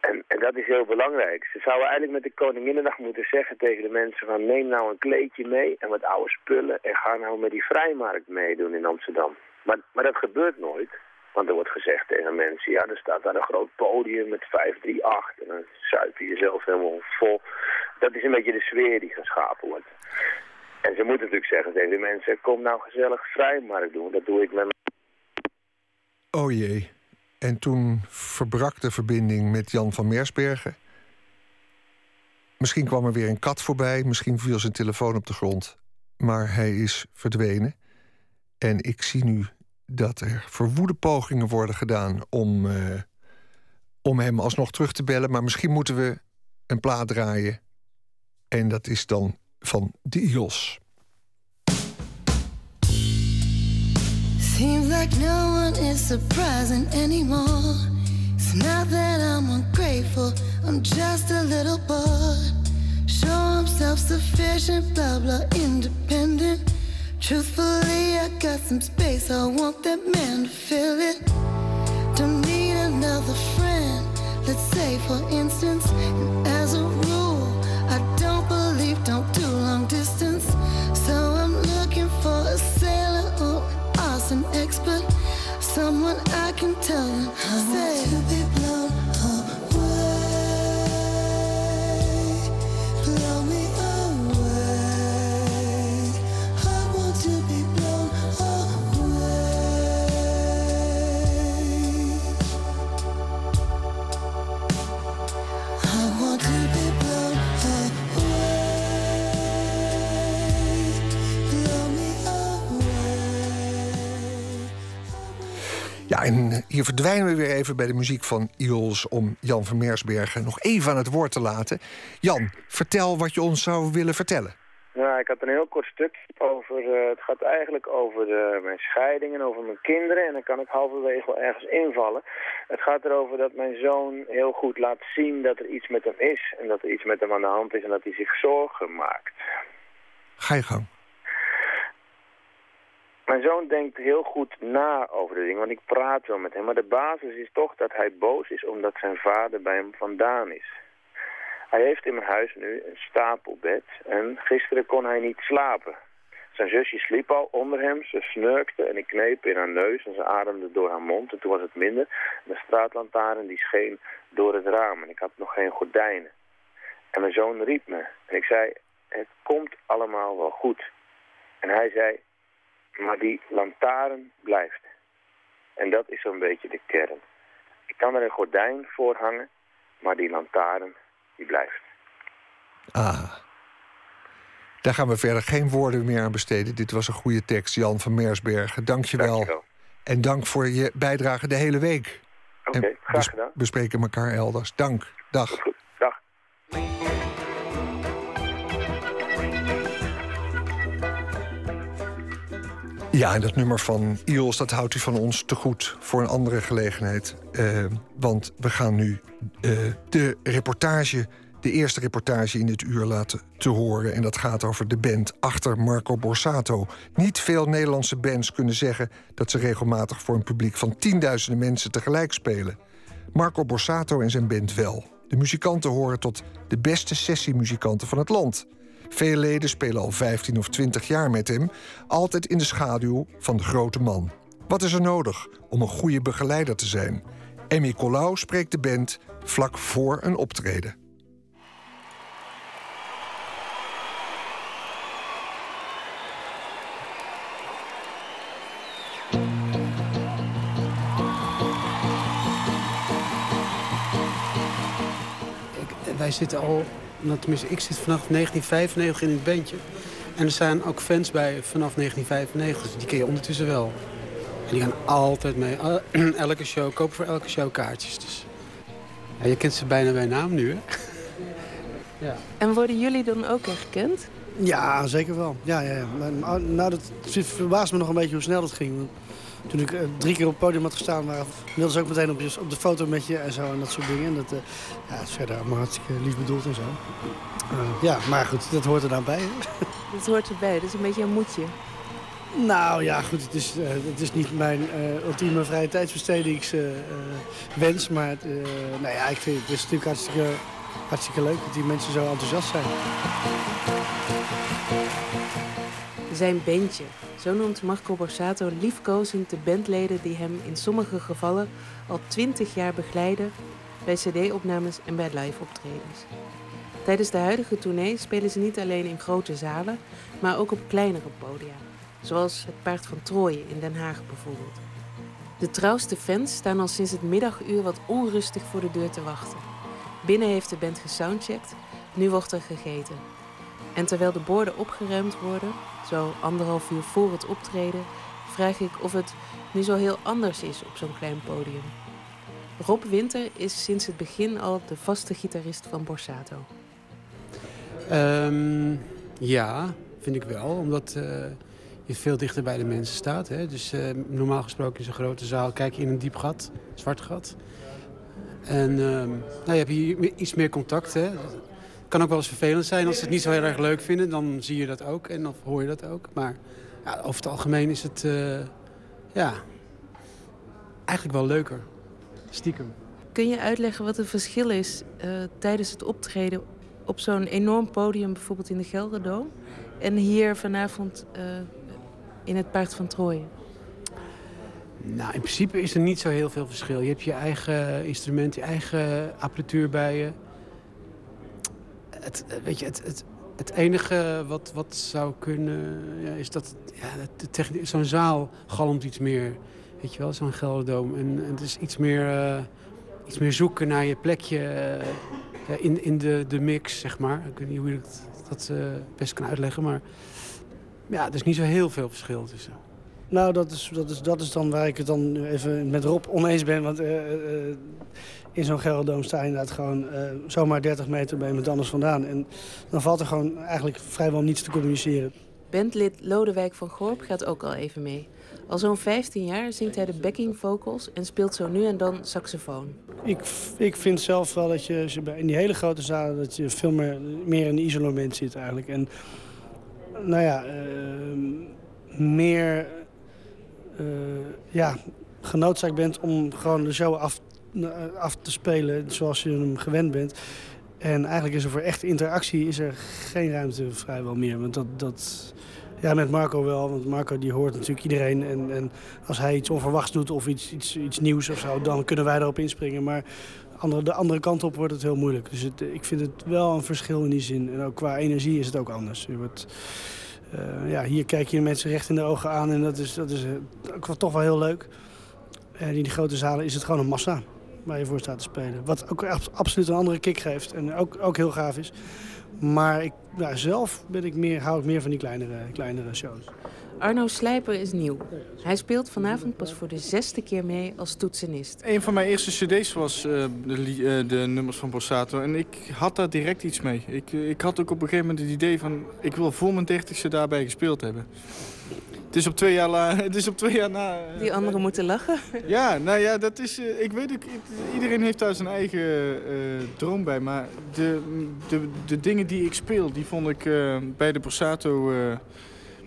En, en dat is heel belangrijk. Ze zouden eigenlijk met de Koninginnedag moeten zeggen tegen de mensen van neem nou een kleedje mee en wat oude spullen en ga nou met die vrijmarkt meedoen in Amsterdam. Maar, maar dat gebeurt nooit. Want er wordt gezegd tegen mensen, ja, er staat daar een groot podium met 538 en dan zuip je jezelf helemaal vol. Dat is een beetje de sfeer die geschapen wordt. En ze moeten natuurlijk zeggen tegen de mensen, kom nou gezellig vrijmarkt doen. Dat doe ik met Oh jee. En toen verbrak de verbinding met Jan van Meersbergen. Misschien kwam er weer een kat voorbij, misschien viel zijn telefoon op de grond. Maar hij is verdwenen. En ik zie nu dat er verwoede pogingen worden gedaan om, eh, om hem alsnog terug te bellen. Maar misschien moeten we een plaat draaien. En dat is dan van de Eagles. Seems like no one is surprising anymore. It's not that I'm ungrateful, I'm just a little bored. Show I'm self sufficient, blah blah, independent. Truthfully, I got some space, I want that man to fill it. Don't need another friend, let's say for instance. And as a rule, I don't believe, don't do long distance. So I'm looking for a sailor or an arson expert. Someone I can tell them. I Ja, en hier verdwijnen we weer even bij de muziek van Eagles... om Jan van Meersbergen nog even aan het woord te laten. Jan, vertel wat je ons zou willen vertellen. Ja, ik had een heel kort stuk over. eh, het gaat eigenlijk over eh, mijn scheiding en over mijn kinderen. En dan kan ik halverwege wel ergens invallen. Het gaat erover dat mijn zoon heel goed laat zien dat er iets met hem is. En dat er iets met hem aan de hand is en dat hij zich zorgen maakt. Ga je gang. Mijn zoon denkt heel goed na over de dingen, want ik praat wel met hem. Maar de basis is toch dat hij boos is omdat zijn vader bij hem vandaan is. Hij heeft in mijn huis nu een stapelbed en gisteren kon hij niet slapen. Zijn zusje sliep al onder hem, ze snurkte en ik kneep in haar neus en ze ademde door haar mond. En toen was het minder. De straatlantaarn die scheen door het raam en ik had nog geen gordijnen. En mijn zoon riep me en ik zei, het komt allemaal wel goed. En hij zei, maar die lantaarn blijft. En dat is zo'n beetje de kern. Ik kan er een gordijn voor hangen, maar die lantaarn, die blijft. Ah. Daar gaan we verder geen woorden meer aan besteden. Dit was een goede tekst, Jan van Meersbergen. Dank je wel. En dank voor je bijdrage de hele week. Oké, graag gedaan. We spreken elkaar elders. Dank. Dag. Ja, en dat nummer van Ios, dat houdt u van ons te goed voor een andere gelegenheid. Eh, want we gaan nu eh, de reportage de eerste reportage in dit uur laten te horen. En dat gaat over de band achter Marco Borsato. Niet veel Nederlandse bands kunnen zeggen dat ze regelmatig voor een publiek van tienduizenden mensen tegelijk spelen. Marco Borsato en zijn band wel. De muzikanten horen tot de beste sessiemuzikanten van het land. Veel leden spelen al 15 of 20 jaar met hem, altijd in de schaduw van de grote man. Wat is er nodig om een goede begeleider te zijn? Emmy Colau spreekt de band vlak voor een optreden. wij zitten al, nou, tenminste ik zit vanaf 1995 in het bandje. En er zijn ook fans bij vanaf 1995, dus die ken je ondertussen wel. En die gaan altijd mee. Elke show, kopen voor elke show kaartjes. Dus. Ja, je kent ze bijna bij naam nu, hè? ja. En worden jullie dan ook herkend? Ja, zeker wel. Ja, ja, ja. Nou, dat verbaast me nog een beetje hoe snel dat ging. Toen ik uh, drie keer op het podium had gestaan, waren, ze ook meteen op, je, op de foto met je en zo en dat soort dingen. En dat, uh, ja, is verder allemaal hartstikke lief bedoeld en zo. Uh, ja, maar goed, dat hoort er dan bij. Dat hoort erbij, dat is een beetje een moedje. Nou ja, goed, het is, het is niet mijn ultieme vrije tijdsbestedingswens. maar nou ja, ik vind, het is natuurlijk hartstikke, hartstikke leuk dat die mensen zo enthousiast zijn. Zijn bandje, zo noemt Marco Borsato liefkozend de bandleden die hem in sommige gevallen al twintig jaar begeleiden bij cd-opnames en bij live-optredens. Tijdens de huidige tournee spelen ze niet alleen in grote zalen, maar ook op kleinere podia, zoals het Paard van Troje in Den Haag bijvoorbeeld. De trouwste fans staan al sinds het middaguur wat onrustig voor de deur te wachten. Binnen heeft de band gesoundcheckt, nu wordt er gegeten. En terwijl de borden opgeruimd worden, zo anderhalf uur voor het optreden, vraag ik of het nu zo heel anders is op zo'n klein podium. Rob Winter is sinds het begin al de vaste gitarist van Borsato. Um, ja, vind ik wel. Omdat uh, je veel dichter bij de mensen staat. Hè? Dus uh, normaal gesproken in zo'n grote zaal kijk je in een diep gat, zwart gat. En uh, nou, je hebt hier iets meer contact. Hè? Kan ook wel eens vervelend zijn. Als ze het niet zo heel erg leuk vinden, dan zie je dat ook. En dan hoor je dat ook. Maar ja, over het algemeen is het uh, ja, eigenlijk wel leuker. Stiekem. Kun je uitleggen wat het verschil is uh, tijdens het optreden op zo'n enorm podium, bijvoorbeeld in de Gelderdoom, en hier vanavond uh, in het Paard van Troje? Nou, in principe is er niet zo heel veel verschil. Je hebt je eigen instrument, je eigen apparatuur bij je het, weet je, het, het, het enige wat, wat zou kunnen, ja, is dat ja, zo'n zaal galmt iets meer. Weet je wel, zo'n Gelderdoom. En, en, het is iets meer, uh, iets meer zoeken naar je plekje uh, in, in de, de mix, zeg maar. Ik weet niet hoe je dat, uh, best kan uitleggen, maar ja, er is niet zo heel veel verschil tussen. Nou, dat is, dat, is, dat is dan waar ik het dan even met Rob oneens ben. Want in zo'n Gelderdoom sta je inderdaad gewoon uh, zomaar 30 meter bij iemand anders vandaan. En dan valt er gewoon eigenlijk vrijwel niets te communiceren. Bandlid Lodewijk van Gorp gaat ook al even mee. Al zo'n 15 jaar zingt hij de backing vocals en speelt zo nu en dan saxofoon. Ik, ik vind zelf wel dat je in die hele grote zalen dat je veel meer, meer in isolement zit eigenlijk. En nou ja, uh, meer ja, genoodzaakt bent om gewoon de show af eh, af te spelen zoals je hem gewend bent. En eigenlijk is er voor echte interactie is er geen ruimte vrijwel meer. Want dat, dat, ja, met Marco wel, want Marco die hoort natuurlijk iedereen. En, en als hij iets onverwachts doet of iets, iets, iets nieuws of zo, dan kunnen wij erop inspringen. Maar andere, de andere kant op wordt het heel moeilijk. Dus het, ik vind het wel een verschil in die zin. En ook qua energie is het ook anders. Je wordt, uh, ja, hier kijk je mensen recht in de ogen aan en dat is, dat is wel, toch wel heel leuk. En in die grote zalen is het gewoon een massa waar je voor staat te spelen. Wat ook absoluut een andere kick geeft en ook, ook heel gaaf is. Maar ik, zelf ben ik meer, hou ik meer van die kleinere, kleinere shows. Arno Slijper is nieuw. Hij speelt vanavond pas voor de zesde keer mee als toetsenist. Een van mijn eerste cd's was uh, de, uh, de, nummers van Borsato. En ik had daar direct iets mee. Ik, ik had ook op een gegeven moment het idee van... ik wil voor mijn dertigste daarbij gespeeld hebben. Het is op twee jaar, la, het is op twee jaar na... Die anderen moeten lachen. Ja, nou ja, dat is... ik weet ook, iedereen heeft daar zijn eigen droom bij. Maar de, de, de dingen die ik speel, die vond ik bij de Borsato...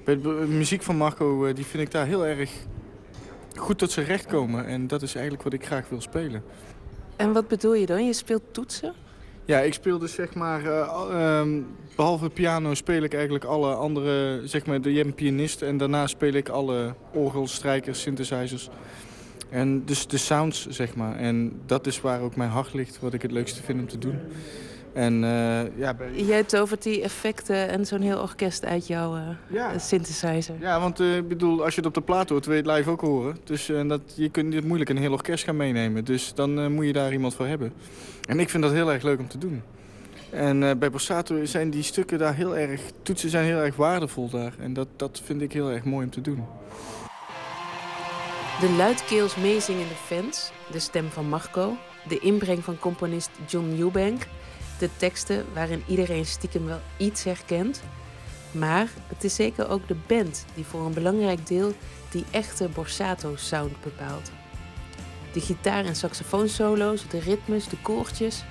bij de muziek van Marco, die vind ik daar heel erg goed tot zijn recht komen. En dat is eigenlijk wat ik graag wil spelen. En wat bedoel je dan? Je speelt toetsen? Ja, ik speel dus zeg maar, uh, behalve piano speel ik eigenlijk alle andere, zeg maar, je hebt een pianist en daarna speel ik alle orgels, strijkers, synthesizers. En dus de sounds, zeg maar. En dat is waar ook mijn hart ligt, wat ik het leukste vind om te doen. En, uh, ja, bij... Jij tovert die effecten en zo'n heel orkest uit jouw uh, synthesizer. Ja, want uh, bedoel, als je het op de plaat hoort, wil je het live ook horen. Dus dat, je kunt niet moeilijk een heel orkest gaan meenemen. Dus dan moet je daar iemand voor hebben. En ik vind dat heel erg leuk om te doen. En bij Borsato zijn die stukken daar heel erg... Toetsen zijn heel erg waardevol daar. En dat, dat vind ik heel erg mooi om te doen. De luidkeels meezingende fans, de stem van Marco... de inbreng van componist John Eubank de teksten waarin iedereen stiekem wel iets herkent. Maar het is zeker ook de band die voor een belangrijk deel die echte Borsato-sound bepaalt. De gitaar- en saxofoonsolo's, de ritmes, de koortjes.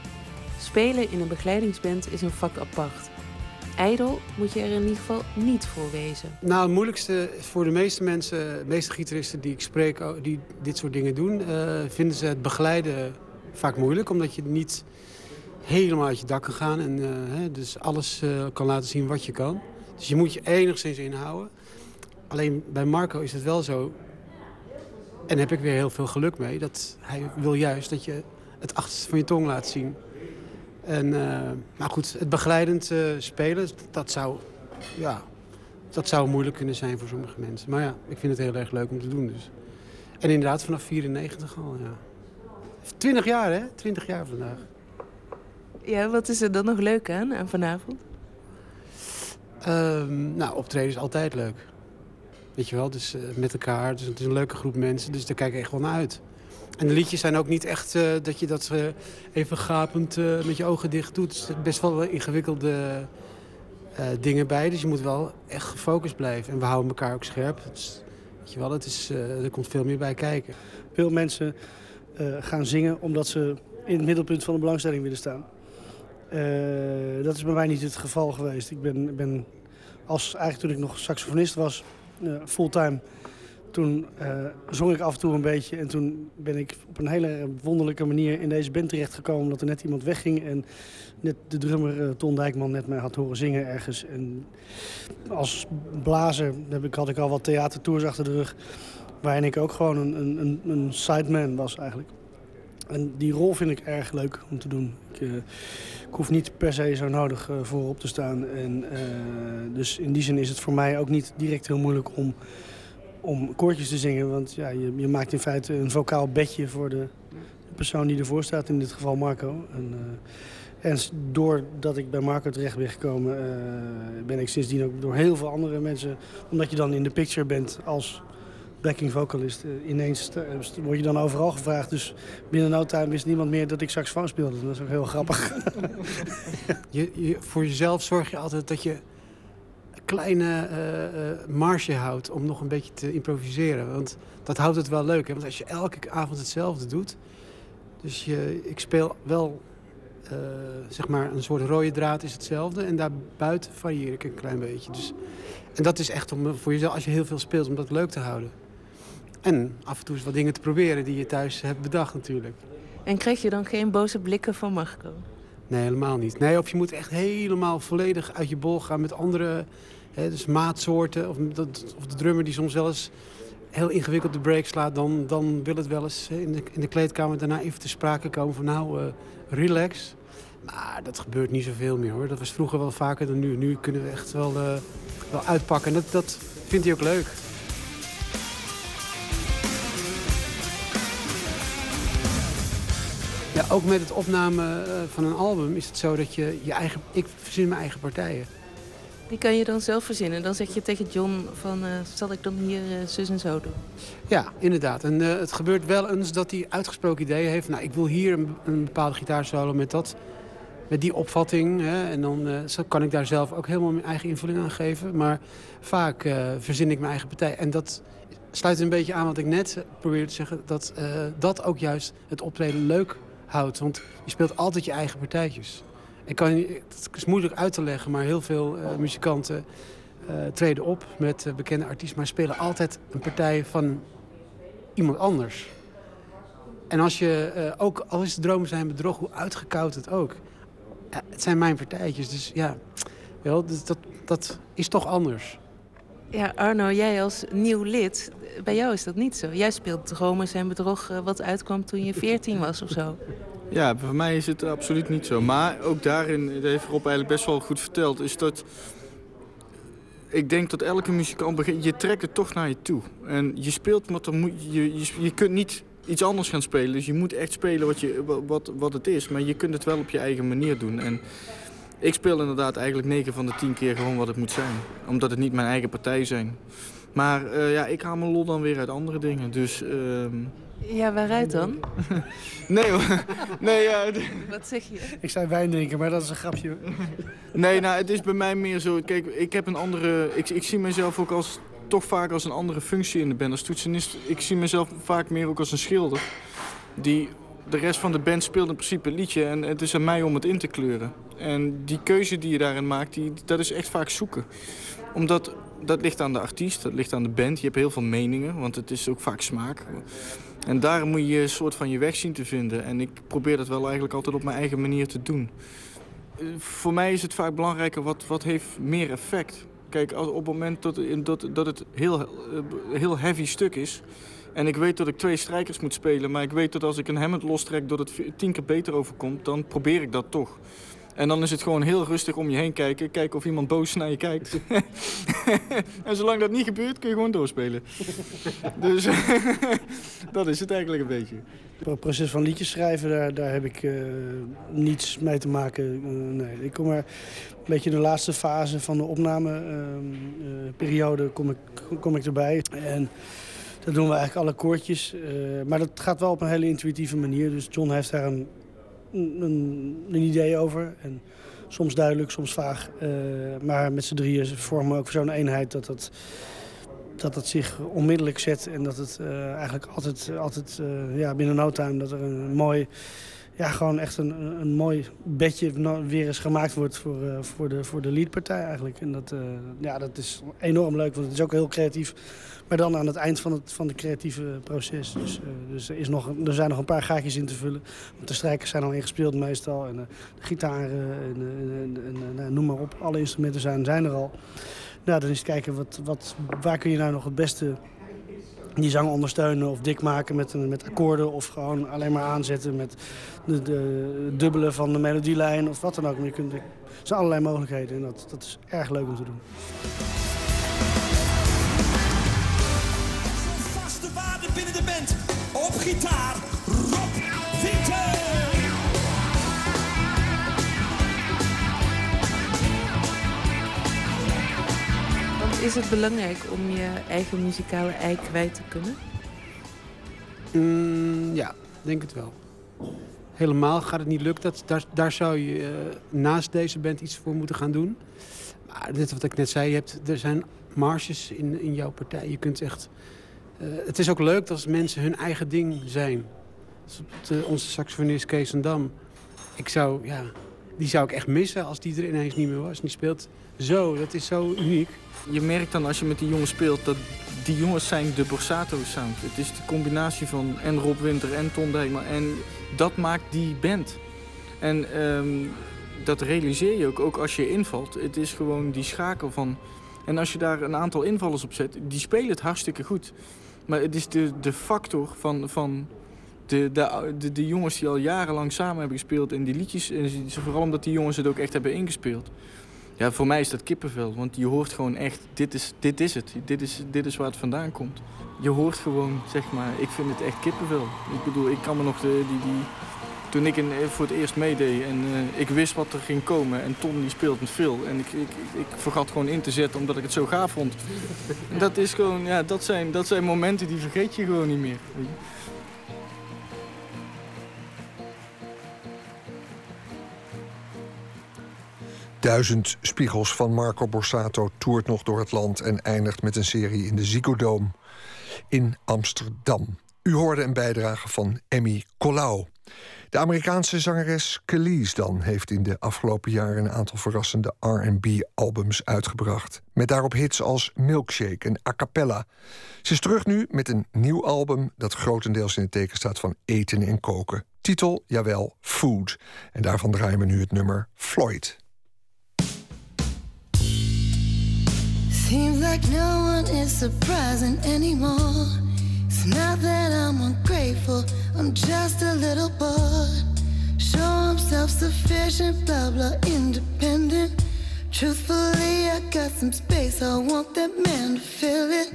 Spelen in een begeleidingsband is een vak apart. Ijdel moet je er in ieder geval niet voor wezen. Nou, het moeilijkste voor de meeste mensen, de meeste gitaristen die ik spreek, die dit soort dingen doen, uh, vinden ze het begeleiden vaak moeilijk, omdat je niet helemaal uit je dak kan gaan. En uh, hè, dus alles uh, kan laten zien wat je kan. Dus je moet je enigszins inhouden. Alleen bij Marco is het wel zo... en heb ik weer heel veel geluk mee... dat hij wil juist dat je het achterste van je tong laat zien. En, uh, maar goed, het begeleidend spelen, dat zou, ja, dat zou moeilijk kunnen zijn voor sommige mensen. Maar ja, ik vind het heel erg leuk om te doen. Dus. En inderdaad, vanaf 94 al, ja. 20 jaar, hè? 20 jaar vandaag. Ja, wat is er dan nog leuk aan, aan vanavond? Um, nou, optreden is altijd leuk. Weet je wel, dus uh, met elkaar. Dus het is een leuke groep mensen, dus daar kijk ik echt wel naar uit. En de liedjes zijn ook niet echt uh, dat je dat uh, even gapend met je ogen dicht doet. Er zitten best wel ingewikkelde dingen bij. Dus je moet wel echt gefocust blijven. En we houden elkaar ook scherp. Dus, weet je wel, het is, er komt veel meer bij kijken. Veel mensen gaan zingen omdat ze in het middelpunt van de belangstelling willen staan. Uh, dat is bij mij niet het geval geweest. Ik ben, ben als, eigenlijk toen ik nog saxofonist was, uh, fulltime... toen uh, zong ik af en toe een beetje. En toen ben ik op een hele wonderlijke manier in deze band terechtgekomen... omdat er net iemand wegging en net de drummer Ton Dijkman net mij had horen zingen ergens. En als blazer heb ik, had ik al wat theatertours achter de rug... waarin ik ook gewoon een, een, een sideman was eigenlijk. En die rol vind ik erg leuk om te doen. Ik, uh, ik hoef niet per se zo nodig uh, voorop te staan. En, uh, dus in die zin is het voor mij ook niet direct heel moeilijk om, om koortjes te zingen. Want ja, je, je maakt in feite een vocaal bedje voor de, de, persoon die ervoor staat. In dit geval Marco. En, en doordat ik bij Marco terecht ben gekomen... ben ik sindsdien ook door heel veel andere mensen... omdat je dan in de picture bent als backing vocalist. Uh, ineens uh, word je dan overal gevraagd. Dus binnen no time wist niemand meer dat ik saxofoon speelde. Dat is ook heel grappig. je, voor jezelf zorg je altijd dat je kleine uh, marge houdt om nog een beetje te improviseren. Want dat houdt het wel leuk. Hè? Want als je elke avond hetzelfde doet... Dus ik speel wel zeg maar een soort rode draad is hetzelfde. En daarbuiten varieer ik een klein beetje. Dus, en dat is echt om voor jezelf, als je heel veel speelt, om dat leuk te houden. En af en toe eens wat dingen te proberen die je thuis hebt bedacht natuurlijk. En krijg je dan geen boze blikken van Marco? Nee, helemaal niet. Nee, of je moet echt helemaal volledig uit je bol gaan met andere hè, dus maatsoorten. Of, dat, of de drummer die soms wel eens heel ingewikkeld de break slaat... dan, dan wil het wel eens in de, in de kleedkamer daarna even te sprake komen van nou, uh, relax. Maar dat gebeurt niet zoveel meer hoor. Dat was vroeger wel vaker dan nu. Nu kunnen we echt wel, uh, wel uitpakken. En dat, dat vindt hij ook leuk. Ja, ook met het opnemen eh, van een album is het zo dat je je eigen... Ik verzin mijn eigen partijen. Die kan je dan zelf verzinnen. Dan zeg je tegen John van, uh, zal ik dan hier uh, zus en zo doen? Ja, inderdaad. En uh, het gebeurt wel eens dat hij uitgesproken ideeën heeft. Nou, ik wil hier een, een bepaalde gitaarsolo met dat met die opvatting. Hè, en dan kan ik daar zelf ook helemaal mijn eigen invulling aan geven. Maar vaak verzin ik mijn eigen partij. En dat sluit een beetje aan wat ik net probeerde te zeggen. Dat dat ook juist het optreden leuk houdt. Want je speelt altijd je eigen partijtjes. Ik kan, het is moeilijk uit te leggen, maar heel veel muzikanten treden op met bekende artiesten. Maar spelen altijd een partij van iemand anders. En als je, ook al is de dromen zijn bedrog, hoe uitgekoud het ook het zijn mijn partijtjes. Dus ja, wel, dus dat, dat is toch anders. Ja, Arno, jij als nieuw lid, bij jou is dat niet zo. Jij speelt Dromers en Bedrog eh, wat uitkwam toen je 14 was of zo. Ja, voor mij is het absoluut niet zo. Maar ook daarin, dat heeft Rob eigenlijk best wel goed verteld, is dat... Ik denk dat elke muzikant begint, je trekt het toch naar je toe. En je speelt, wat er moet, je, je, je kunt niet iets anders gaan spelen. Dus je moet echt spelen wat, je, wat, wat het is. Maar je kunt het wel op je eigen manier doen. En ik speel inderdaad eigenlijk 9 van de 10 keer gewoon wat het moet zijn. Omdat het niet mijn eigen partij zijn. Maar uh, ja, ik haal mijn lol dan weer uit andere dingen. Dus... Uh... Ja, waaruit dan? nee hoor. Nee, ja. Wat zeg je? Ik zei wijn drinken, maar dat is een grapje. nee, nou, het is bij mij meer zo... Kijk, ik heb een andere... Ik, ik zie mezelf ook als toch vaak als een andere functie in de band. Als toetsenist, ik zie mezelf vaak meer ook als een schilder. Die, de rest van de band speelt in principe een liedje en het is aan mij om het in te kleuren. En die keuze die je daarin maakt, die, dat is echt vaak zoeken. Omdat dat ligt aan de artiest, dat ligt aan de band. Je hebt heel veel meningen, want het is ook vaak smaak. En daar moet je een soort van je weg zien te vinden. En ik probeer dat wel eigenlijk altijd op mijn eigen manier te doen. Voor mij is het vaak belangrijker wat, wat heeft meer effect. Kijk, als, op het moment dat, dat, dat het heel, eh, heel heavy stuk is... en ik weet dat ik twee strijkers moet spelen... maar ik weet dat als ik een Hammond lostrek dat het tien keer beter overkomt... dan probeer ik dat toch. En dan is het gewoon heel rustig om je heen kijken. Kijken of iemand boos naar je kijkt. en zolang dat niet gebeurt, kun je gewoon doorspelen. dus dat is het eigenlijk een beetje. Het proces van liedjes schrijven, daar, daar heb ik uh, niets mee te maken. Uh, nee, ik kom er een beetje in de laatste fase van de opnameperiode uh, kom, ik, kom ik erbij. En dat doen we eigenlijk alle koortjes. maar dat gaat wel op een hele intuïtieve manier. Dus John heeft daar een een, idee over. En soms duidelijk, soms vaag. Uh, maar met z'n drieën vormen we ook zo'n eenheid dat dat, dat het zich onmiddellijk zet. En dat het uh, eigenlijk altijd, altijd uh, ja, binnen no time dat er een mooi... Ja, gewoon echt een, een mooi bedje weer eens gemaakt wordt voor, voor, de, voor de leadpartij eigenlijk. En dat, ja, dat is enorm leuk, want het is ook heel creatief maar dan aan het eind van het van de creatieve proces. Dus, uh, dus er, is nog, er zijn nog een paar gaatjes in te vullen. Want de strijkers zijn al ingespeeld meestal. En uh, de gitaren en, en, en, en, noem maar op. Alle instrumenten zijn, zijn er al. Nou, dan is het kijken wat, wat, waar kun je nou nog het beste die zang ondersteunen of dik maken met, met akkoorden... of gewoon alleen maar aanzetten met de, de dubbele van de melodielijn of wat dan ook. Maar je kunt, er zijn allerlei mogelijkheden en dat, dat is erg leuk om te doen. Op gitaar, Rob Winter. Want is het belangrijk om je eigen muzikale ei kwijt te kunnen? Mm, ja, denk het wel. Helemaal gaat het niet lukken. Dat, daar, daar zou je uh, naast deze band iets voor moeten gaan doen. Maar net wat ik net zei, je hebt, er zijn marges in, in jouw partij. Je kunt echt uh, het is ook leuk als mensen hun eigen ding zijn. De, onze saxofonist Kees en Dam. Ik zou, ja, die zou ik echt missen als die er ineens niet meer was. Die speelt zo, dat is zo uniek. Je merkt dan als je met die jongens speelt dat die jongens zijn de Borsato sound. Het is de combinatie van en Rob Winter en Ton Dijkman. En dat maakt die band. En um, dat realiseer je ook, ook als je invalt. Het is gewoon die schakel van... En als je daar een aantal invallers op zet, die spelen het hartstikke goed. Maar het is de, de factor van, van de, de, de, jongens die al jarenlang samen hebben gespeeld en die liedjes. En vooral omdat die jongens het ook echt hebben ingespeeld. Ja, voor mij is dat kippenvel. Want je hoort gewoon echt, dit is, dit is het. Dit is, dit is waar het vandaan komt. Je hoort gewoon, zeg maar, ik vind het echt kippenvel. Ik bedoel, ik kan me nog de, die, die, toen ik in, voor het eerst meedeed en uh, ik wist wat er ging komen. En Tom die speelt met veel. En ik, ik, ik vergat gewoon in te zetten omdat ik het zo gaaf vond. Dat, is gewoon, ja, dat, zijn, dat zijn momenten die vergeet je gewoon niet meer. Duizend Spiegels van Marco Borsato toert nog door het land... en eindigt met een serie in de Ziggo Dome in Amsterdam. U hoorde een bijdrage van Emmy Colau. De Amerikaanse zangeres Kelis dan heeft in de afgelopen jaren... een aantal verrassende R&B-albums uitgebracht. Met daarop hits als Milkshake en A Cappella. Ze is terug nu met een nieuw album... dat grotendeels in het teken staat van eten en koken. Titel, jawel, Food. En daarvan draaien we nu het nummer Floyd. Seems like no one is surprising anymore. It's not that I'm ungrateful, I'm just a little bored. Show I'm self sufficient, blah blah, independent. Truthfully, I got some space, I want that man to fill it.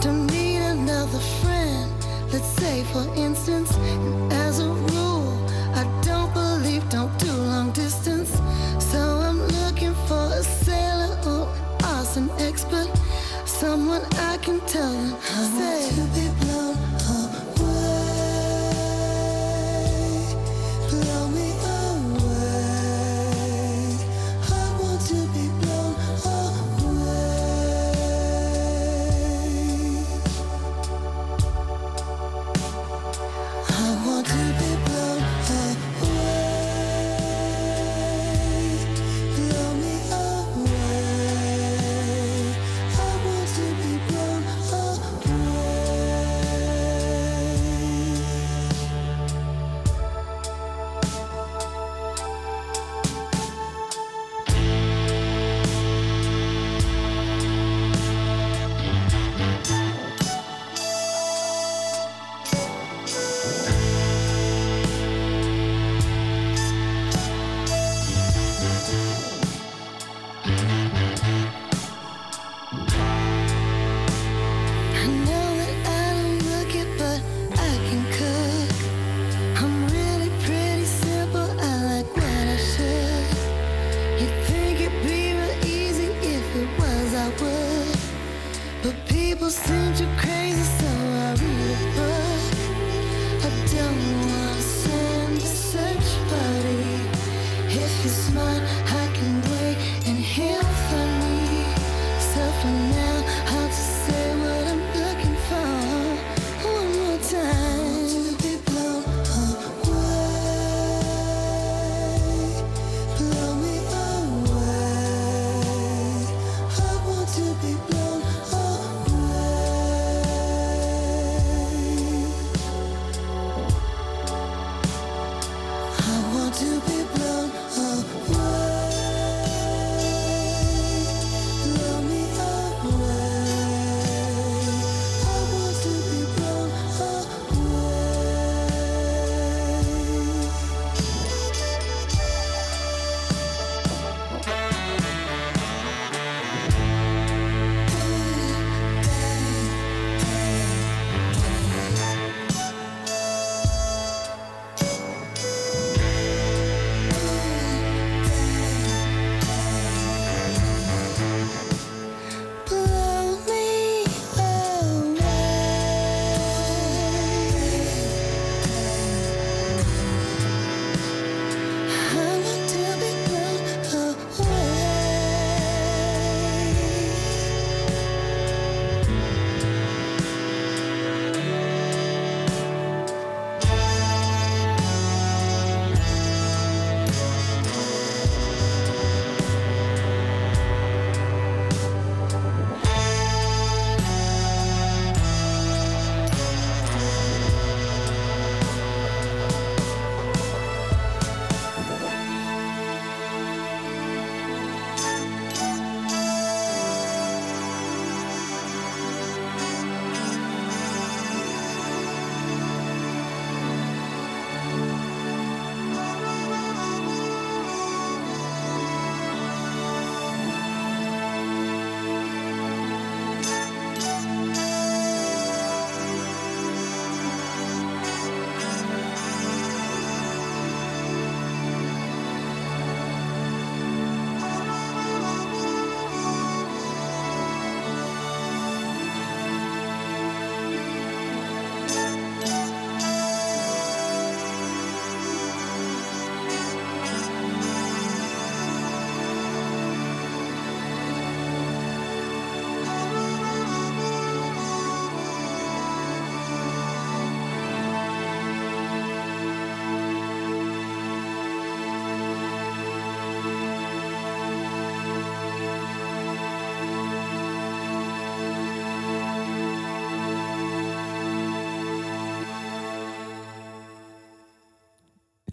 Don't need another friend, let's say for instance. And as a rule, I don't believe, don't do long distance. So I'm looking for a sailor or an awesome expert. Someone I can tell them. I want to be blown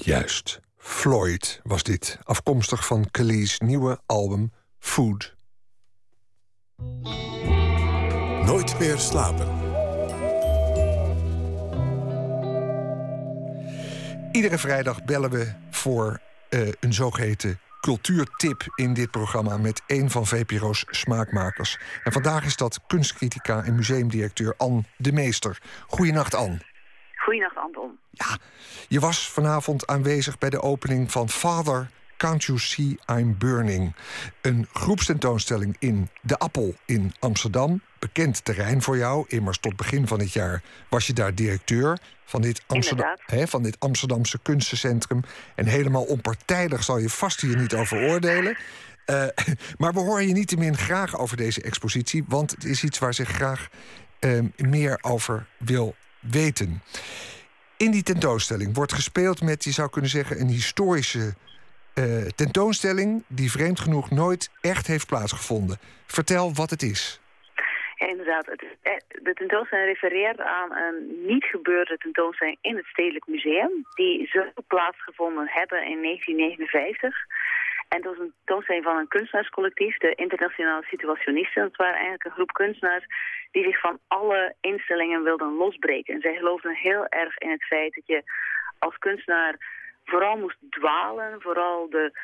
Juist. Floyd was dit, afkomstig van Kelly's nieuwe album Food. Nooit meer slapen. Iedere vrijdag bellen we voor uh, een zogeheten cultuurtip in dit programma met een van VPRO's smaakmakers. En vandaag is dat kunstcritica en museumdirecteur Anne de Meester. Goedenacht, Anne. Goedenacht, Anton. Ja, je was vanavond aanwezig bij de opening van Father Can't You See I'm Burning. Een groepstentoonstelling in De Appel in Amsterdam. Bekend terrein voor jou. Immers tot begin van het jaar was je daar directeur van dit, Amsterdam, hè, van dit Amsterdamse kunstencentrum. En helemaal onpartijdig zal je vast hier niet over oordelen. Uh, maar we horen je niettemin graag over deze expositie, want het is iets waar zich graag uh, meer over wil weten. In die tentoonstelling wordt gespeeld met, je zou kunnen zeggen, een historische uh, tentoonstelling die vreemd genoeg nooit echt heeft plaatsgevonden. Vertel wat het is. Ja, inderdaad. Het, de tentoonstelling refereert aan een niet gebeurde tentoonstelling in het Stedelijk Museum. Die zou plaatsgevonden hebben in 1959. En dat was een tentoonstelling van een kunstenaarscollectief, de Internationale Situationisten. Dat waren eigenlijk een groep kunstenaars die zich van alle instellingen wilden losbreken. En zij geloofden heel erg in het feit dat je als kunstenaar vooral moest dwalen, vooral de,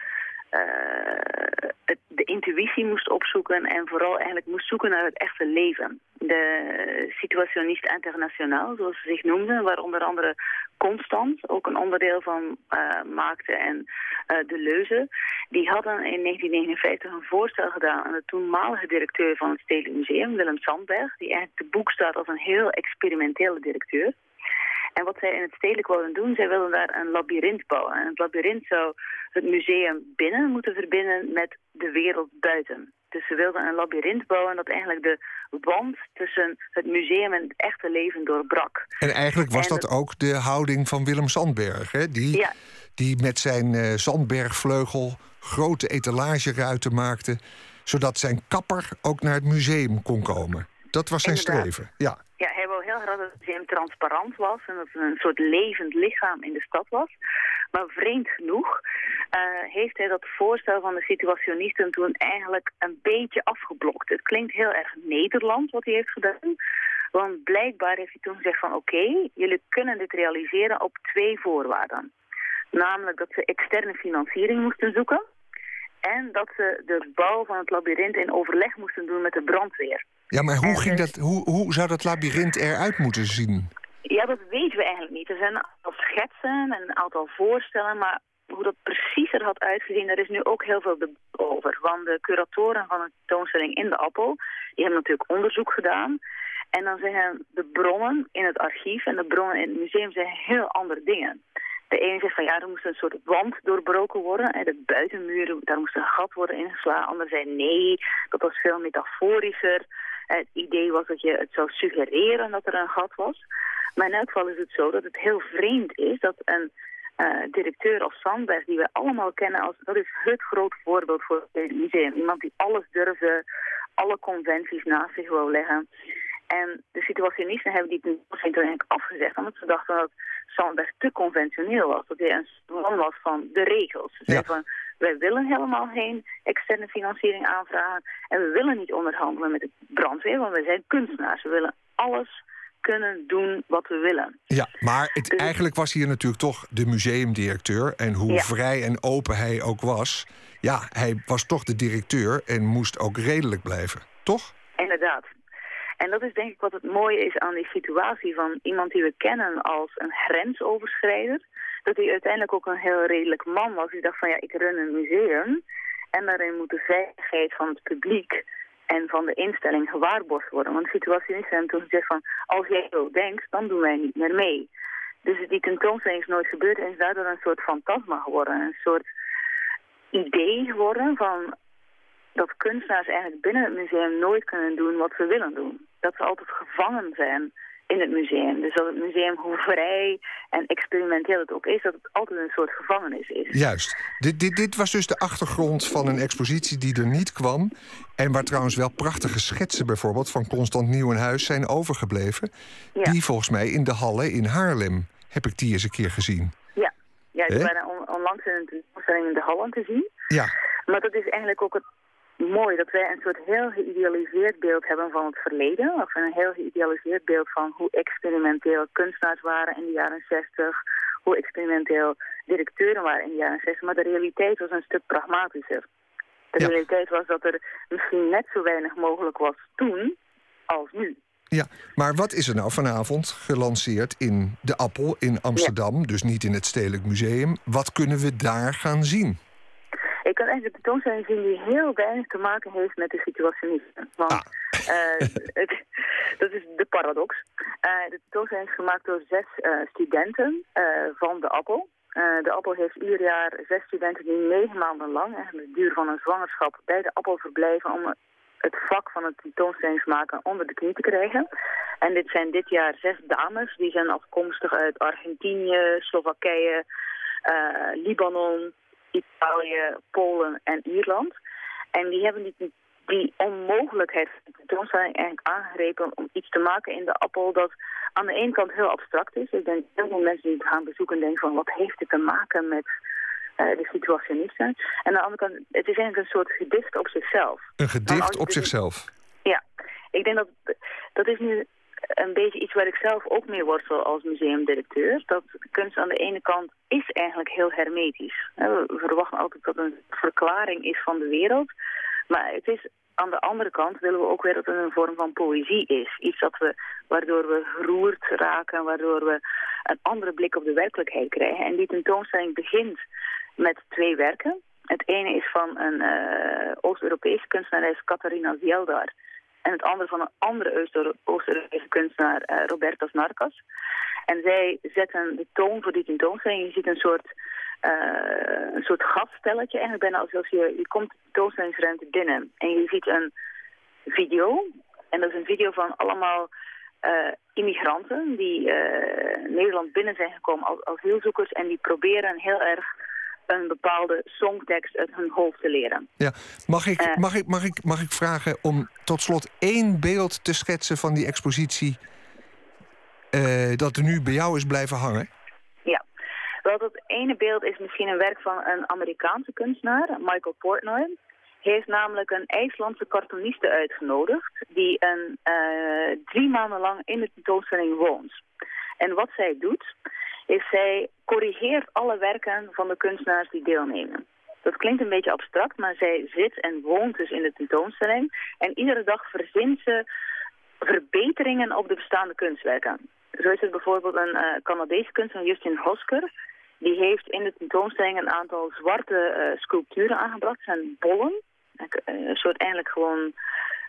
uh, de intuïtie moest opzoeken en vooral eigenlijk moest zoeken naar het echte leven. De situationist internationaal, zoals ze zich noemden, waar onder andere Constant ook een onderdeel van uh, maakte en uh, de Leuze, die hadden in 1959 een voorstel gedaan aan de toenmalige directeur van het Stedelijk Museum, Willem Sandberg, die eigenlijk te boek staat als een heel experimentele directeur. En wat zij in het stedelijk wilden doen, zij wilden daar een labyrint bouwen. En het labyrint zou het museum binnen moeten verbinden met de wereld buiten. Dus ze wilden een labyrint bouwen dat eigenlijk de wand tussen het museum en het echte leven doorbrak. En eigenlijk was dat, ook de houding van Willem Sandberg, hè? Die, die met zijn uh, Sandbergvleugel grote etalageruiten maakte... zodat zijn kapper ook naar het museum kon komen. Dat was zijn streven, ja. Ja, heel graag dat het museum transparant was en dat het een soort levend lichaam in de stad was. Maar vreemd genoeg uh, heeft hij dat voorstel van de situationisten toen eigenlijk een beetje afgeblokt. Het klinkt heel erg Nederland wat hij heeft gedaan. Want blijkbaar heeft hij toen gezegd van oké, jullie kunnen dit realiseren op twee voorwaarden. Namelijk dat ze externe financiering moesten zoeken. En dat ze de bouw van het labyrint in overleg moesten doen met de brandweer. Ja, maar hoe, ging dat, hoe, hoe zou dat labyrint eruit moeten zien? Ja, dat weten we eigenlijk niet. Er zijn een aantal schetsen en een aantal voorstellen, maar hoe dat precies er had uitgezien, daar is nu ook heel veel over. Want de curatoren van de tentoonstelling in de Appel, die hebben natuurlijk onderzoek gedaan. En dan zeggen de bronnen in het archief en de bronnen in het museum zijn heel andere dingen. De ene zegt van ja, er moest een soort wand doorbroken worden. En de buitenmuren, daar moest een gat worden ingeslagen. Anderen zeiden nee, dat was veel metaforischer. Het idee was dat je het zou suggereren dat er een gat was. Maar in elk geval is het zo dat het heel vreemd is dat een uh, directeur als Sandberg, die we allemaal kennen als... dat is het groot voorbeeld voor het museum. Iemand die alles durfde, alle conventies naast zich wou leggen. En de situationisten hebben die toen eigenlijk afgezegd... omdat ze dachten dat Sandberg te conventioneel was. Dat hij een man was van de regels. Ze ja. van, wij willen helemaal geen externe financiering aanvragen. En we willen niet onderhandelen met de brandweer, want wij zijn kunstenaars. We willen alles kunnen doen wat we willen. Ja, maar het, dus- eigenlijk was hier natuurlijk toch de museumdirecteur. En hoe vrij en open hij ook was... ja, hij was toch de directeur en moest ook redelijk blijven, toch? Inderdaad. En dat is denk ik wat het mooie is aan die situatie van iemand die we kennen als een grensoverschrijder. Dat hij uiteindelijk ook een heel redelijk man was. Die dacht van ja, ik run een museum. En daarin moet de veiligheid van het publiek en van de instelling gewaarborgd worden. Want de situatie is hem toen gezegd van, als jij zo denkt, dan doen wij niet meer mee. Dus die tentoonstelling is nooit gebeurd en is daardoor een soort fantasma geworden. Een soort idee geworden van dat kunstenaars eigenlijk binnen het museum nooit kunnen doen wat ze willen doen. Dat ze altijd gevangen zijn in het museum. Dus dat het museum, hoe vrij en experimenteel het ook is... dat het altijd een soort gevangenis is. Juist. Dit, dit, dit was dus de achtergrond van een expositie die er niet kwam... en waar trouwens wel prachtige schetsen bijvoorbeeld... van Constant Nieuwenhuis zijn overgebleven... die volgens mij in de Halle in Haarlem heb ik die eens een keer gezien. Ja, ja waren on- onlangs in een tentoonstelling in de Holland te zien. Ja. Maar dat is eigenlijk ook het mooi, dat wij een soort heel geïdealiseerd beeld hebben van het verleden. Of een heel geïdealiseerd beeld van hoe experimenteel kunstenaars waren in de jaren 60. Hoe experimenteel directeuren waren in de jaren 60. Maar de realiteit was een stuk pragmatischer. De realiteit was dat er misschien net zo weinig mogelijk was toen als nu. Ja, maar wat is er nou vanavond gelanceerd in de Appel in Amsterdam, dus niet in het Stedelijk Museum? Wat kunnen we daar gaan zien? Ik kan eigenlijk de tentoonstelling zien die heel weinig te maken heeft met de situationisten. Want eh, het, dat is de paradox. Eh, de tentoonstelling is gemaakt door zes eh, studenten van de Appel. De Appel heeft ieder jaar zes studenten die negen maanden lang, de duur van een zwangerschap, bij de Appel verblijven om het vak van het tentoonstellingsmaken onder de knie te krijgen. En dit zijn dit jaar zes dames, die zijn afkomstig uit Argentinië, Slowakije, Libanon, Italië, Polen en Ierland. En die hebben die, die onmogelijkheid van tentoonstelling eigenlijk aangegrepen om iets te maken in de appel dat aan de ene kant heel abstract is. Ik denk heel veel mensen die het gaan bezoeken denken van wat heeft dit te maken met eh, de situationisten. En aan de andere kant, het is eigenlijk een soort gedicht op zichzelf. Een gedicht op zichzelf. Ja, ik denk dat dat is nu een beetje iets waar ik zelf ook mee worstel als museumdirecteur. Dat kunst aan de ene kant is eigenlijk heel hermetisch. We verwachten altijd dat het een verklaring is van de wereld. Maar het is aan de andere kant willen we ook weer dat het een vorm van poëzie is. Iets dat we, waardoor we geroerd raken, waardoor we een andere blik op de werkelijkheid krijgen. En die tentoonstelling begint met twee werken. Het ene is van een eh, Oost-Europese kunstenares, Catharina Zieldar. En het andere van een andere Oost- Oost-Europese kunstenaar, eh, Robertas Narcas. En zij zetten de toon voor die tentoonstelling. Je ziet een soort, eh, een soort gaststelletje, eigenlijk bijna alsof je, je komt de tentoonstellingsruimte binnen. En je ziet een video. En dat is een video van allemaal eh, immigranten die Nederland binnen zijn gekomen als asielzoekers. En die proberen heel erg een bepaalde songtekst uit hun hoofd te leren. Ja. Mag, ik, Eh. mag, ik, mag, ik, mag ik vragen om tot slot één beeld te schetsen van die expositie eh, dat er nu bij jou is blijven hangen? Ja, wel dat ene beeld is misschien een werk van een Amerikaanse kunstenaar, Michael Portnoy. Hij heeft namelijk een IJslandse cartooniste uitgenodigd die een, eh, drie maanden lang in de tentoonstelling woont. En wat zij doet, is zij corrigeert alle werken van de kunstenaars die deelnemen. Dat klinkt een beetje abstract, maar zij zit en woont dus in de tentoonstelling. En iedere dag verzint ze verbeteringen op de bestaande kunstwerken. Zo is het bijvoorbeeld een eh, Canadese kunstenaar, Justin Hosker. Die heeft in de tentoonstelling een aantal zwarte eh, sculpturen aangebracht. Zijn bollen. Eh, Een soort eigenlijk gewoon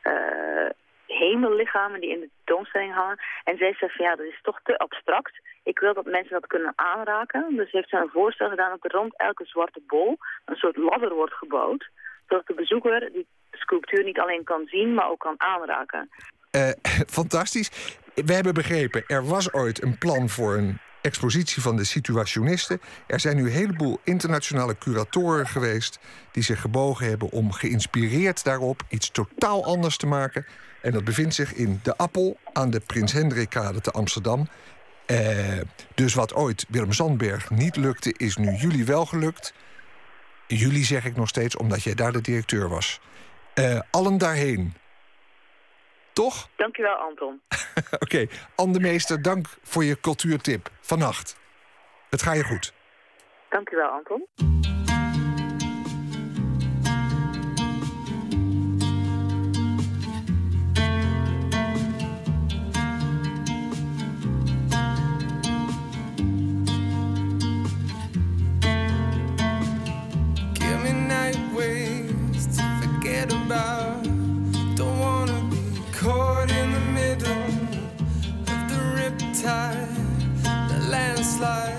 eh, hemellichamen die in de tentoonstelling hangen. En zij zegt van ja, dat is toch te abstract. Ik wil dat mensen dat kunnen aanraken. Dus heeft ze een voorstel gedaan dat rond elke zwarte bol een soort ladder wordt gebouwd. Zodat de bezoeker die sculptuur niet alleen kan zien, maar ook kan aanraken. Eh, fantastisch. We hebben begrepen, er was ooit een plan voor een expositie van de situationisten. Er zijn nu een heleboel internationale curatoren geweest... die zich gebogen hebben om geïnspireerd daarop iets totaal anders te maken. En dat bevindt zich in De Appel aan de Prins Hendrikkade te Amsterdam. Eh, dus wat ooit Willem Zandberg niet lukte, is nu jullie wel gelukt. Jullie zeg ik nog steeds, omdat jij daar de directeur was. Eh, allen daarheen. Toch? Dankjewel, Anton. Oké, Anne de Meester, dank voor je cultuurtip vannacht. Het gaat je goed. Dankjewel, Anton. About. Don't wanna be caught in the middle of the riptide, the landslide.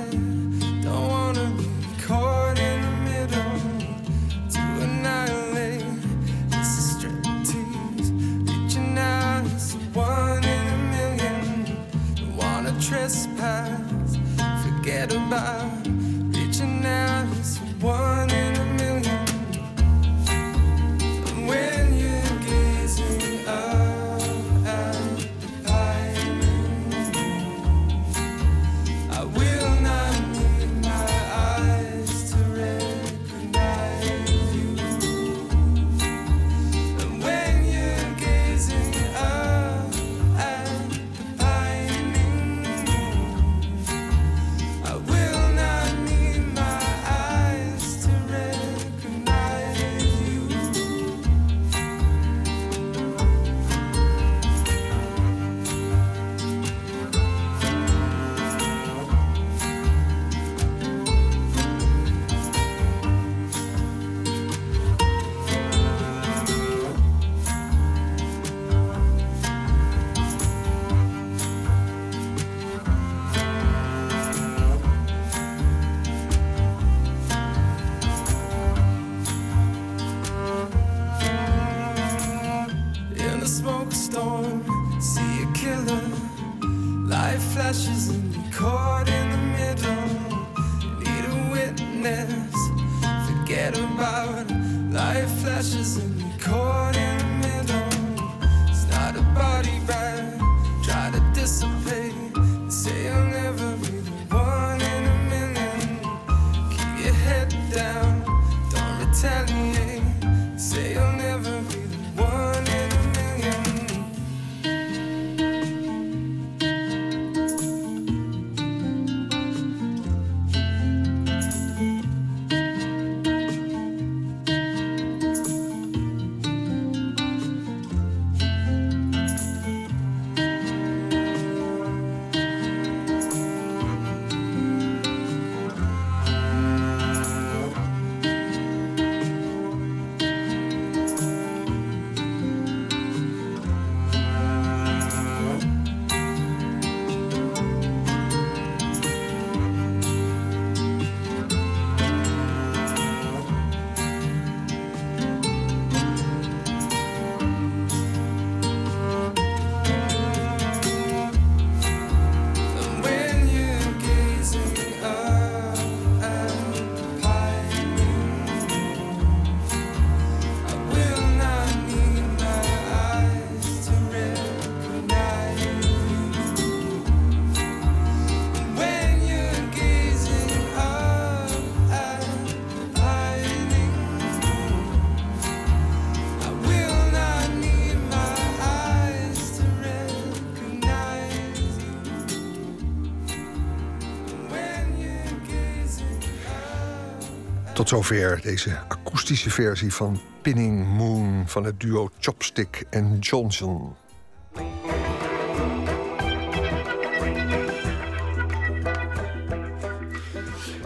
Tot zover deze akoestische versie van Pinning Moon van het duo Chopstick en Johnson.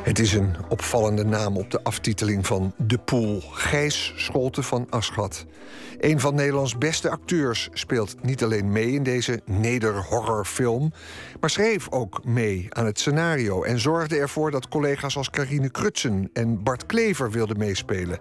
Het is een opvallende naam op de aftiteling van De Poel. Gijs Scholte van Aschat. Een van Nederlands beste acteurs speelt niet alleen mee in deze nederhorrorfilm... maar schreef ook mee aan het scenario... en zorgde ervoor dat collega's als Carine Krutsen en Bart Klever wilden meespelen.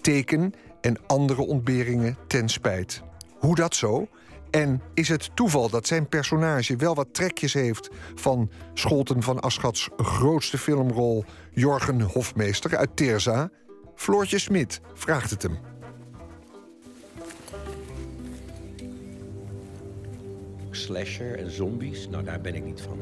Teken en andere ontberingen ten spijt. Hoe dat zo? En is het toeval dat zijn personage wel wat trekjes heeft van Scholten van Aschats grootste filmrol Jorgen Hofmeester uit Terza? Floortje Smit vraagt het hem. Slasher en zombies, nou daar ben ik niet van.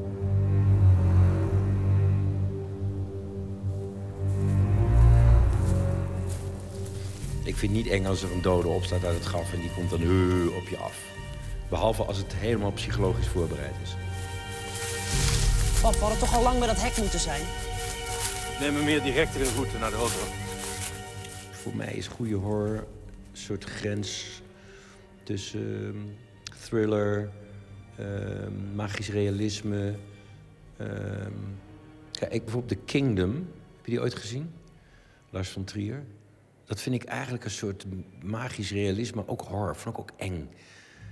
Ik vind het niet eng als er een dode opstaat uit het graf en die komt dan uh, op je af. Behalve als het helemaal psychologisch voorbereid is. Pap, we hadden toch al lang bij dat hek moeten zijn? Neem me meer directere route naar de auto. Voor mij is goede horror een soort grens tussen ehm, thriller, magisch realisme. ehm, kijk, ik bijvoorbeeld The Kingdom. Heb je die ooit gezien? Lars van Trier. Dat vind ik eigenlijk een soort magisch realisme, ook horror. Vond ik ook eng.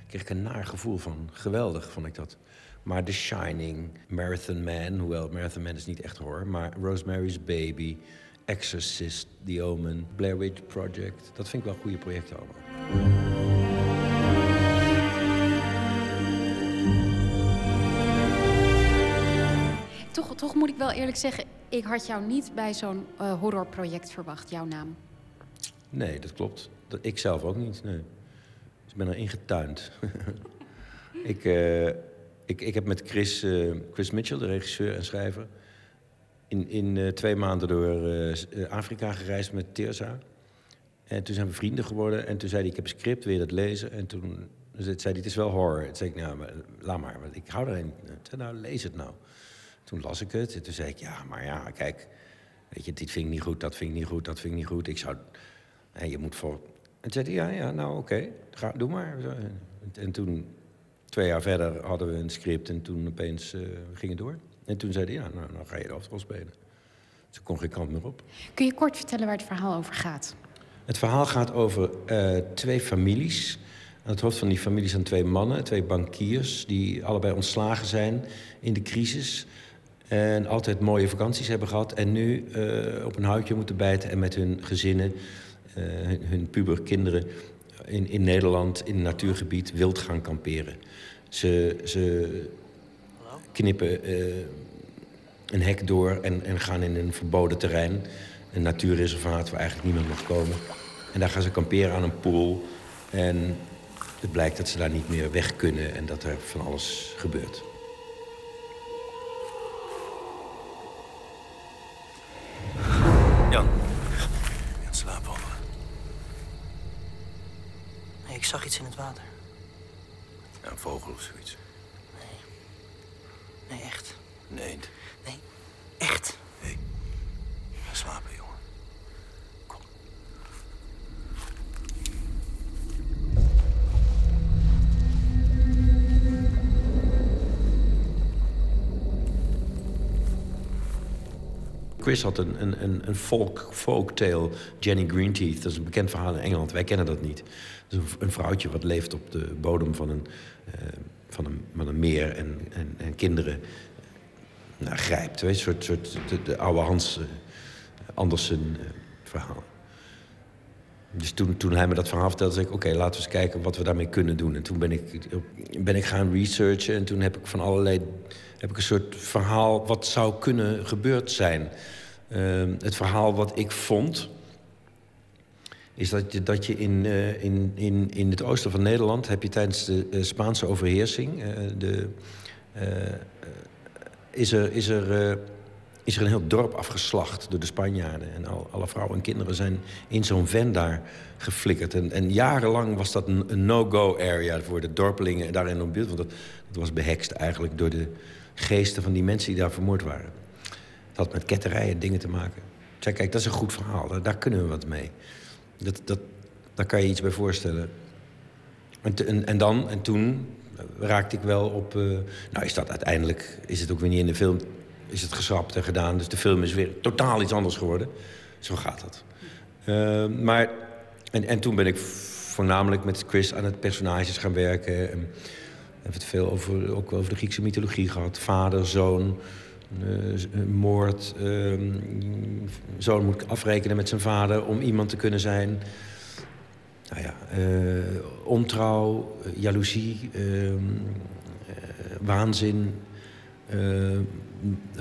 Kreeg ik een naar gevoel van. Geweldig vond ik dat. Maar The Shining, Marathon Man, hoewel Marathon Man is niet echt horror, maar Rosemary's Baby, Exorcist, The Omen, Blair Witch Project, dat vind ik wel goede projecten allemaal. Toch, moet ik wel eerlijk zeggen, ik had jou niet bij zo'n eh, horrorproject verwacht, jouw naam. Nee, dat klopt. Dat, ik zelf ook niet, nee. Ik ben erin getuind. ik, eh, ik, ik heb met Chris, eh, Chris Mitchell, de regisseur en schrijver... in, in twee maanden door Afrika gereisd met Teersa. En toen zijn we vrienden geworden. En toen zei hij, ik heb een script, wil je dat lezen? En toen zei hij, het is wel horror. Toen zei ik, nou, maar, laat maar, want ik hou er zei nou, lees het nou. Toen las ik het en toen zei ik, ja, maar ja, kijk... Weet je, dit vind ik niet goed, dat vind ik niet goed, dat vind ik niet goed. Ik zou... En je moet voor... En toen zei hij, ja, ja, nou oké, ga, doe maar. En toen, twee jaar verder, hadden we een script en toen opeens eh ging het door. En toen zei hij, ja, nou, nou ga je de hoofdrol spelen. Dus ik kon geen kant meer op. Kun je kort vertellen waar het verhaal over gaat? Het verhaal gaat over eh, twee families. Aan het hoofd van die families zijn twee mannen, twee bankiers... die allebei ontslagen zijn in de crisis. En altijd mooie vakanties hebben gehad. En nu eh, op een houtje moeten bijten en met hun gezinnen... eh, hun, hun puberkinderen in, in Nederland, in een natuurgebied... wild gaan kamperen. Ze, ze knippen eh, een hek door en, en gaan in een verboden terrein. Een natuurreservaat waar eigenlijk niemand mag komen. En daar gaan ze kamperen aan een pool. En het blijkt dat ze daar niet meer weg kunnen en dat er van alles gebeurt. Jan. Jan, slaap over. Nee, ik zag iets in het water. Ja, een vogel of zoiets. Nee, echt. Nee. Nee, echt. Chris had een, een, een, een folk, folktale, Jenny Greenteeth. Dat is een bekend verhaal in Engeland. Wij kennen dat niet. Een, vrouwtje wat leeft op de bodem van een, eh, van een, van een meer en, en, en kinderen nou, grijpt. Weet een soort, soort de, de oude Hans eh, Andersen eh, verhaal. Dus toen, toen hij me dat verhaal vertelde, zei ik... oké, laten we eens kijken wat we daarmee kunnen doen. En toen ben ik, ben ik gaan researchen... en toen heb ik van allerlei... heb ik een soort verhaal wat zou kunnen gebeurd zijn. Ehm, het verhaal wat ik vond... is dat je, dat je in, eh, in, in, in het oosten van Nederland... heb je tijdens de eh, Spaanse overheersing... eh, de, is er... Is er is er een heel dorp afgeslacht door de Spanjaarden. En al, alle vrouwen en kinderen zijn in zo'n van daar geflikkerd. En, en jarenlang was dat een, no-go area voor de dorpelingen daar in buurt. Want dat, dat was behekst eigenlijk door de geesten van die mensen die daar vermoord waren. Het had met ketterijen dingen te maken. Ik zei, kijk, dat is een goed verhaal. Daar, kunnen we wat mee. Dat, dat, daar kan je iets bij voorstellen. En, en, en dan, en toen raakte ik wel op... eh, nou is dat uiteindelijk, is het ook weer niet in de film... is het geschrapt en gedaan. Dus de film is weer totaal iets anders geworden. Zo gaat dat. Eh, maar, en, en toen ben ik voornamelijk met Chris aan het personages gaan werken. En we hebben het veel over, ook over de Griekse mythologie gehad. Vader, zoon, eh, moord. ehm, zoon moet afrekenen met zijn vader om iemand te kunnen zijn. Nou ja, eh, ontrouw, eh, jaloezie, ehm, eh, waanzin,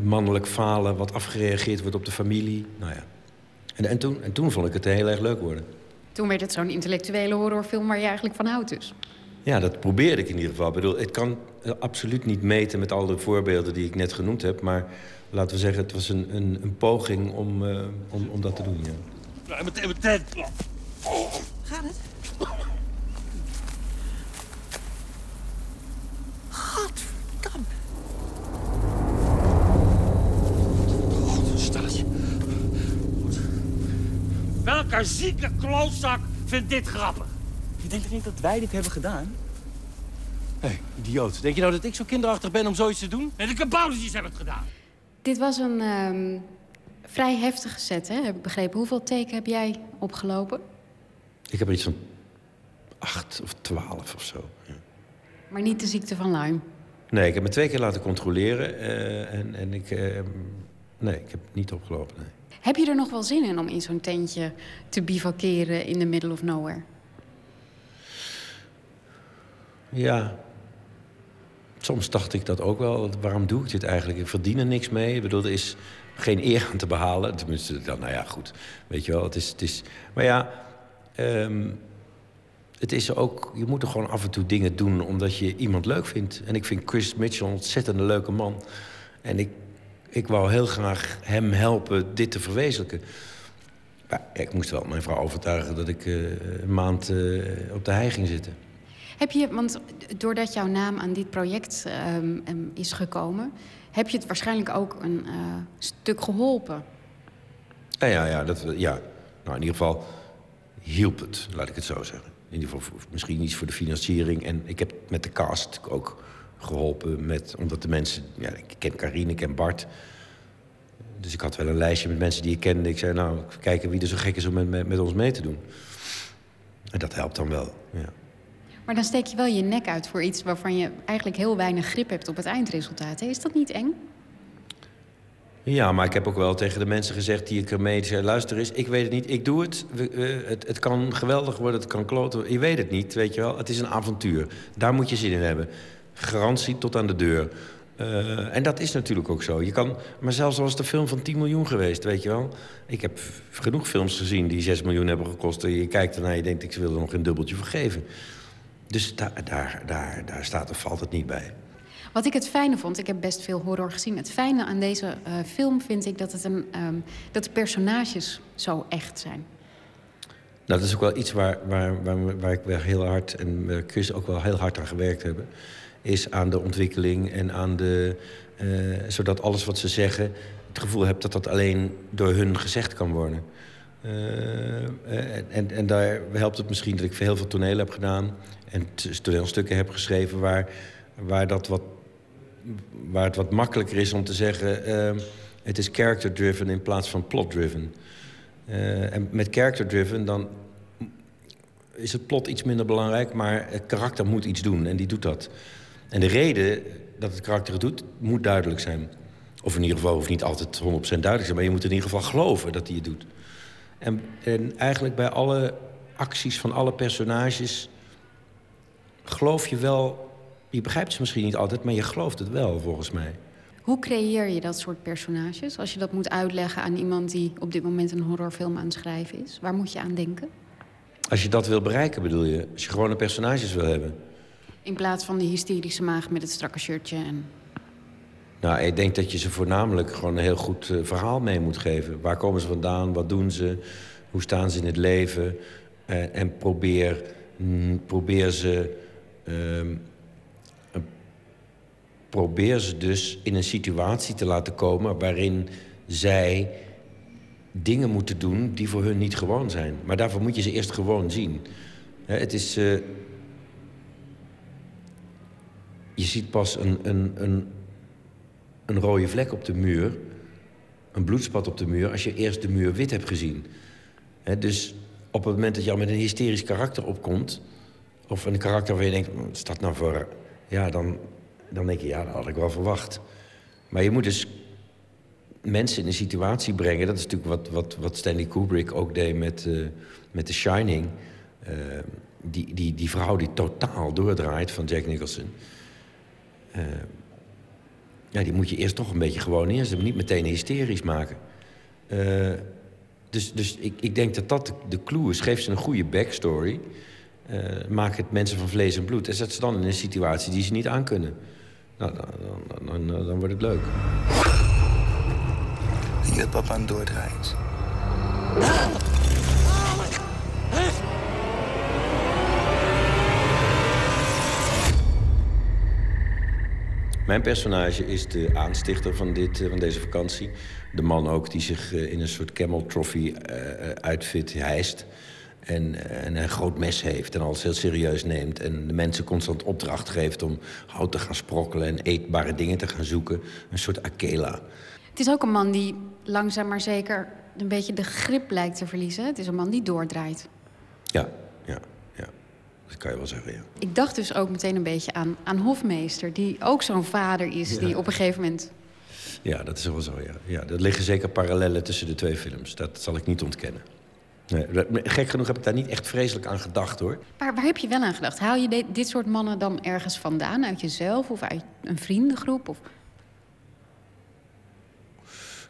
mannelijk falen wat afgereageerd wordt op de familie. Nou ja. En, en, toen, en toen vond ik het heel erg leuk worden. Toen werd het zo'n intellectuele horrorfilm waar je eigenlijk van houdt dus. Ja, dat probeerde ik in ieder geval. Ik bedoel, het kan eh, absoluut niet meten met al de voorbeelden die ik net genoemd heb. Maar laten we zeggen, het was een, een, een poging om, eh, om, om dat te doen. Ja. Ja, meteen, meteen. Gaat het? Gadverdamme. Welke zieke klootzak vindt dit grappig? Je denkt toch niet dat wij dit hebben gedaan? Hé, hey, idioot. Denk je nou dat ik zo kinderachtig ben om zoiets te doen? En de kaboutertjes hebben het gedaan. Dit was een ehm, vrij heftige set, hè? heb ik begrepen. Hoeveel teken heb jij opgelopen? Ik heb er iets van acht of twaalf of zo. Ja. Maar niet de ziekte van Lyme. Nee, ik heb me twee keer laten controleren. eh, en, en ik... eh, nee, ik heb het niet opgelopen. Nee. Heb je er nog wel zin in om in zo'n tentje te bivakeren in the middle of nowhere? Ja. Soms dacht ik dat ook wel. Waarom doe ik dit eigenlijk? Ik verdien er niks mee. Ik bedoel, er is geen eer aan te behalen. Tenminste, dan, nou ja, goed. Weet je wel, het is... Het is maar ja, ehm, het is ook... Je moet er gewoon af en toe dingen doen omdat je iemand leuk vindt. En ik vind Chris Mitchell een ontzettend leuke man. En ik, ik wou heel graag hem helpen dit te verwezenlijken. Maar ik moest wel mijn vrouw overtuigen dat ik eh, een maand eh, op de hei ging zitten. Heb je, want doordat jouw naam aan dit project ehm, is gekomen, heb je het waarschijnlijk ook een eh, stuk geholpen. Ja, ja, ja, dat, ja. Nou, in ieder geval hielp het, laat ik het zo zeggen. In ieder geval misschien iets voor de financiering. En ik heb met de cast ook geholpen. Met, omdat de mensen... Ja, ik ken Karine, ik ken Bart. Dus ik had wel een lijstje met mensen die ik kende. Ik zei, nou, kijken wie er zo gek is om met, met, met ons mee te doen. En dat helpt dan wel, ja. Maar dan steek je wel je nek uit voor iets waarvan je eigenlijk heel weinig grip hebt op het eindresultaat. hè? Is dat niet eng? Ja, maar ik heb ook wel tegen de mensen gezegd die ik ermee zei... luister eens, ik weet het niet, ik doe het. We- het. Het kan geweldig worden, het kan kloten. Je weet het niet, weet je wel. Het is een avontuur. Daar moet je zin in hebben. Garantie tot aan de deur. Eh, en dat is natuurlijk ook zo. Je kan, maar zelfs was het een film van 10 miljoen geweest, weet je wel. Ik heb genoeg films gezien die 6 miljoen hebben gekost. En je kijkt ernaar en je denkt, ik wil er nog een dubbeltje voor geven. Dus daar, daar, daar, daar staat of valt het niet bij. Wat ik het fijne vond, ik heb best veel horror gezien. Het fijne aan deze uh, film vind ik dat, het een, um, dat de personages zo echt zijn. Nou, dat is ook wel iets waar, waar, waar, waar ik wel heel hard en Chris ook wel heel hard aan gewerkt hebben. Is aan de ontwikkeling en aan de. Uh, zodat alles wat ze zeggen, het gevoel hebt dat dat alleen door hun gezegd kan worden. Uh, en, en daar helpt het misschien dat ik heel veel toneel heb gedaan en toneelstukken heb geschreven waar, waar, dat wat, waar het wat makkelijker is om te zeggen: uh, het is character-driven in plaats van plot-driven. En met character-driven dan is het plot iets minder belangrijk, maar het karakter moet iets doen en die doet dat. En de reden dat het karakter het doet, moet duidelijk zijn. Of in ieder geval hoeft niet altijd 100% duidelijk zijn, maar je moet in ieder geval geloven dat hij het doet. En, en eigenlijk bij alle acties van alle personages geloof je wel. Je begrijpt ze misschien niet altijd, maar je gelooft het wel, volgens mij. Hoe creëer je dat soort personages? Als je dat moet uitleggen aan iemand die op dit moment een horrorfilm aan het schrijven is, waar moet je aan denken? Als je dat wil bereiken, bedoel je? Als je gewone personages wil hebben? In plaats van de hysterische maag met het strakke shirtje en... Nou, ik denk dat je ze voornamelijk gewoon een heel goed uh, verhaal mee moet geven. Waar komen ze vandaan? Wat doen ze? Hoe staan ze in het leven? Uh, en probeer, mm, probeer ze... Uh, probeer ze dus in een situatie te laten komen... waarin zij dingen moeten doen die voor hun niet gewoon zijn. Maar daarvoor moet je ze eerst gewoon zien. Het is... Uh, je ziet pas een, een, een, een rode vlek op de muur... een bloedspat op de muur... als je eerst de muur wit hebt gezien. dus op het moment dat je al met een hysterisch karakter opkomt... of een karakter waar je denkt, wat dat nou voor... ja, dan, dan denk je, ja, dat had ik wel verwacht. Maar je moet dus mensen in een situatie brengen. Dat is natuurlijk wat, wat, wat Stanley Kubrick ook deed met, uh, met The Shining. Uh, die, die, die vrouw die totaal doordraait van Jack Nicholson. Uh, ja, die moet je eerst toch een beetje gewoon neerzetten. Niet meteen hysterisch maken. dus dus ik, ik denk dat dat de clue is. Geef ze een goede backstory. maak het mensen van vlees en bloed. En zet ze dan in een situatie die ze niet aankunnen. Nou, dan, dan, dan, dan wordt het leuk. Denk je dat papa hem doordraait? Mijn personage is de aanstichter van, dit, van deze vakantie. De man ook die zich in een soort camel trophy uitfit hijst. En, en, een groot mes heeft en alles heel serieus neemt. En de mensen constant opdracht geeft om hout te gaan sprokkelen... en eetbare dingen te gaan zoeken. Een soort Akela. Het is ook een man die langzaam maar zeker een beetje de grip lijkt te verliezen. Het is een man die doordraait. Ja. Dat kan je wel zeggen, ja. Ik dacht dus ook meteen een beetje aan, aan Hofmeester... die ook zo'n vader is Ja. die op een gegeven moment... Ja, dat is wel zo, ja. ja. Er liggen zeker parallellen tussen de twee films. Dat zal ik niet ontkennen. Nee, gek genoeg heb ik daar niet echt vreselijk aan gedacht, hoor. Maar waar heb je wel aan gedacht? Haal je dit soort mannen dan ergens vandaan? Uit jezelf of uit een vriendengroep? Of...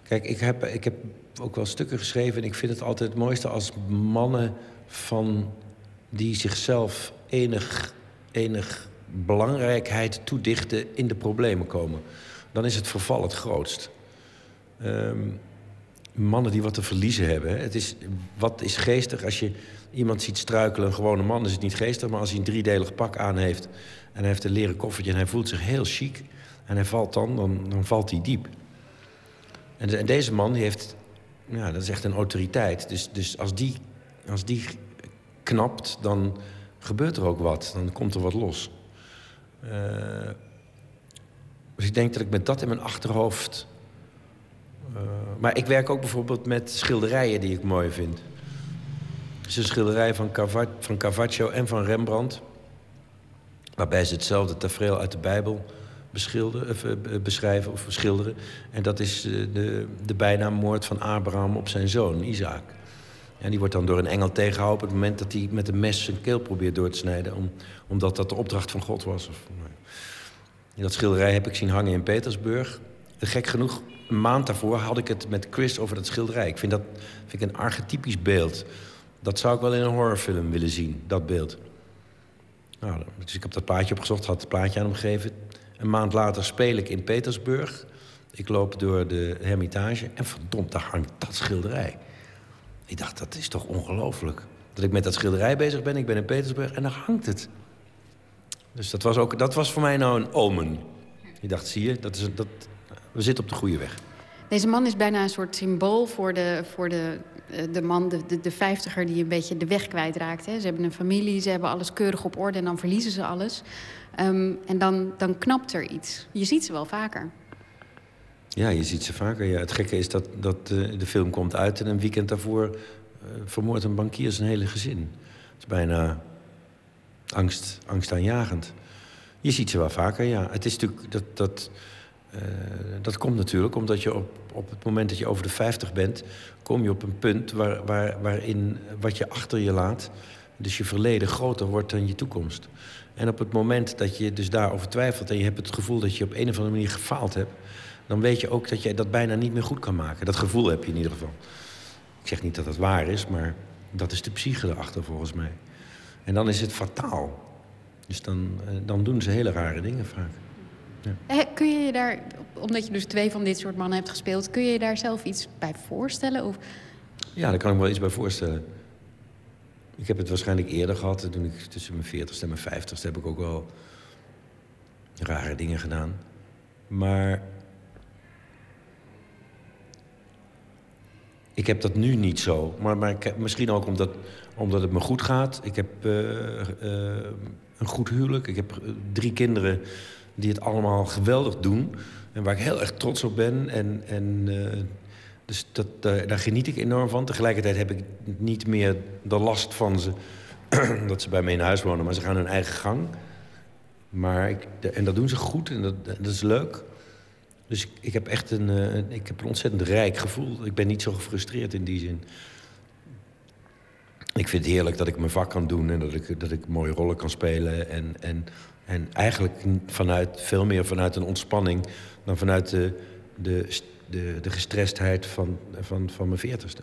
Kijk, ik heb, ik heb ook wel stukken geschreven... en ik vind het altijd het mooiste als mannen van... die zichzelf enig, enig belangrijkheid toedichten... in de problemen komen. Dan is het verval het grootst. Ehm, mannen die wat te verliezen hebben. Het is, wat is geestig als je iemand ziet struikelen... een gewone man is het niet geestig... maar als hij een driedelig pak aan heeft... en hij heeft een leren koffertje en hij voelt zich heel chic... en hij valt dan, dan, dan valt hij diep. En, en deze man die heeft, ja, dat is echt een autoriteit. Dus, dus als, die, als die knapt, dan gebeurt er ook wat. Dan komt er wat los. Eh, dus ik denk dat ik met dat in mijn achterhoofd... eh, maar ik werk ook bijvoorbeeld met schilderijen die ik mooi vind. Het is een schilderij van, van Caravaggio en van Rembrandt... waarbij ze hetzelfde tafereel uit de Bijbel of, eh, beschrijven of schilderen. En dat is de, de bijnaammoord van Abraham op zijn zoon, Isaac. Die wordt dan door een engel tegengehouden op het moment dat hij met een mes zijn keel probeert door te snijden. Om, omdat dat de opdracht van God was. Of, Dat schilderij heb ik zien hangen in Petersburg. Gek genoeg, een maand daarvoor had ik het met Chris over dat schilderij. Ik vind dat vind ik een archetypisch beeld. Dat zou ik wel in een horrorfilm willen zien, dat beeld. Nou, dus ik heb dat plaatje opgezocht, had het plaatje aan hem gegeven. Een maand later speel ik in Petersburg. Ik loop door de hermitage en verdomd, daar hangt dat schilderij. Ik dacht, dat is toch ongelooflijk. Dat ik met dat schilderij bezig ben, ik ben in Petersburg en daar hangt het. Dus dat was, ook, dat was voor mij nou een omen. Ik dacht, zie je, dat is, dat, we zitten op de goede weg. Deze man is bijna een soort symbool voor de, voor de, eh, de man, de, de, vijftiger... die een beetje de weg kwijtraakt. Hè. Ze hebben een familie, ze hebben alles keurig op orde... en dan verliezen ze alles. Um, en dan, dan knapt er iets. Je ziet ze wel vaker. Ja, je ziet ze vaker. Ja. Het gekke is dat, dat uh, de film komt uit... en een weekend daarvoor uh, vermoordt een bankier zijn hele gezin. Het is bijna angst, angstaanjagend. Je ziet ze wel vaker, ja. Het is natuurlijk... Dat, dat, uh, dat komt natuurlijk omdat je op, op het moment dat je over de 50 bent... kom je op een punt waar, waar, waarin wat je achter je laat... dus je verleden groter wordt dan je toekomst. En op het moment dat je dus daarover twijfelt... en je hebt het gevoel dat je op een of andere manier gefaald hebt... dan weet je ook dat je dat bijna niet meer goed kan maken. Dat gevoel heb je in ieder geval. Ik zeg niet dat het waar is, maar dat is de psyche erachter volgens mij. En dan is het fataal. Dus dan, uh, dan doen ze hele rare dingen vaak. Ja. Kun je je daar, omdat je dus twee van dit soort mannen hebt gespeeld... kun je je daar zelf iets bij voorstellen? Of... Ja, daar kan ik me wel iets bij voorstellen. Ik heb het waarschijnlijk eerder gehad. Toen ik tussen mijn 40ste en mijn 50ste heb ik ook wel rare dingen gedaan. Maar ik heb dat nu niet zo. Maar, misschien ook omdat, omdat het me goed gaat. Ik heb uh, uh, een goed huwelijk. Ik heb drie kinderen die het allemaal geweldig doen. En waar ik heel erg trots op ben. En, en dus dat, daar geniet ik enorm van. Tegelijkertijd heb ik niet meer de last van ze... dat ze bij me in huis wonen, maar ze gaan hun eigen gang. Maar ik, en dat doen ze goed en dat, dat is leuk. Dus ik, ik heb echt een, uh, ik heb een ontzettend rijk gevoel. Ik ben niet zo gefrustreerd in die zin. Ik vind het heerlijk dat ik mijn vak kan doen... en dat ik, dat ik mooie rollen kan spelen. En, en, en eigenlijk vanuit, veel meer vanuit een ontspanning... dan vanuit de, de, de, de gestrestheid van, van, van mijn veertigste.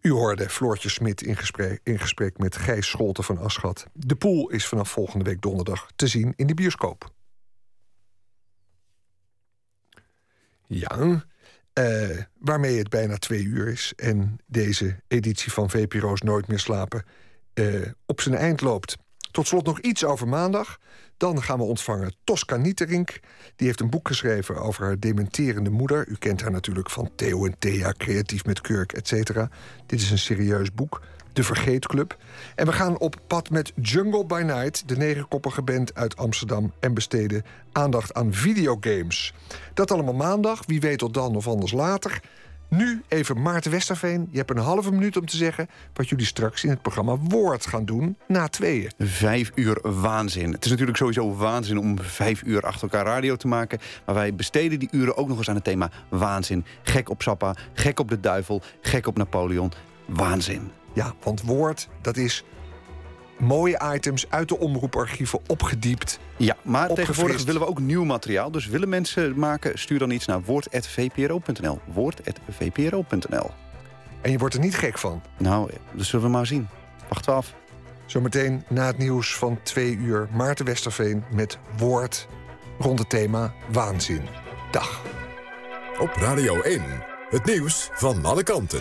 U hoorde Floortje Smit in gesprek, in gesprek met Gijs Scholten van Aschat. De Pool is vanaf volgende week donderdag te zien in de bioscoop. Ja, uh, waarmee het bijna twee uur is... en deze editie van VPRO's Nooit meer slapen uh, op zijn eind loopt. Tot slot nog iets over maandag. Dan gaan we ontvangen Tosca Nieterink. Die heeft een boek geschreven over haar dementerende moeder. U kent haar natuurlijk van Theo en Thea, Creatief met Kurk, etc. Dit is een serieus boek. De Vergeetclub. En we gaan op pad met Jungle by Night, de negenkoppige band uit Amsterdam, en besteden aandacht aan videogames. Dat allemaal maandag, wie weet tot dan of anders later. Nu even Maarten Westerveen. Je hebt een halve minuut om te zeggen wat jullie straks in het programma Woord gaan doen na tweeën. Vijf uur waanzin. Het is natuurlijk sowieso waanzin om vijf uur achter elkaar radio te maken. Maar wij besteden die uren ook nog eens aan het thema waanzin. Gek op Sappa, gek op de duivel, gek op Napoleon. Waanzin. Ja, want Woord, dat is mooie items uit de omroeparchieven opgediept. Ja, maar tegenwoordig willen we ook nieuw materiaal. Dus willen mensen maken, stuur dan iets naar woord.vpro.nl. Woord.vpro.nl. En je wordt er niet gek van? Nou, dat zullen we maar zien. Wacht af. Zometeen na het nieuws van twee uur Maarten Westerveen met Woord rond het thema Waanzin. Dag. Op Radio 1, het nieuws van alle kanten.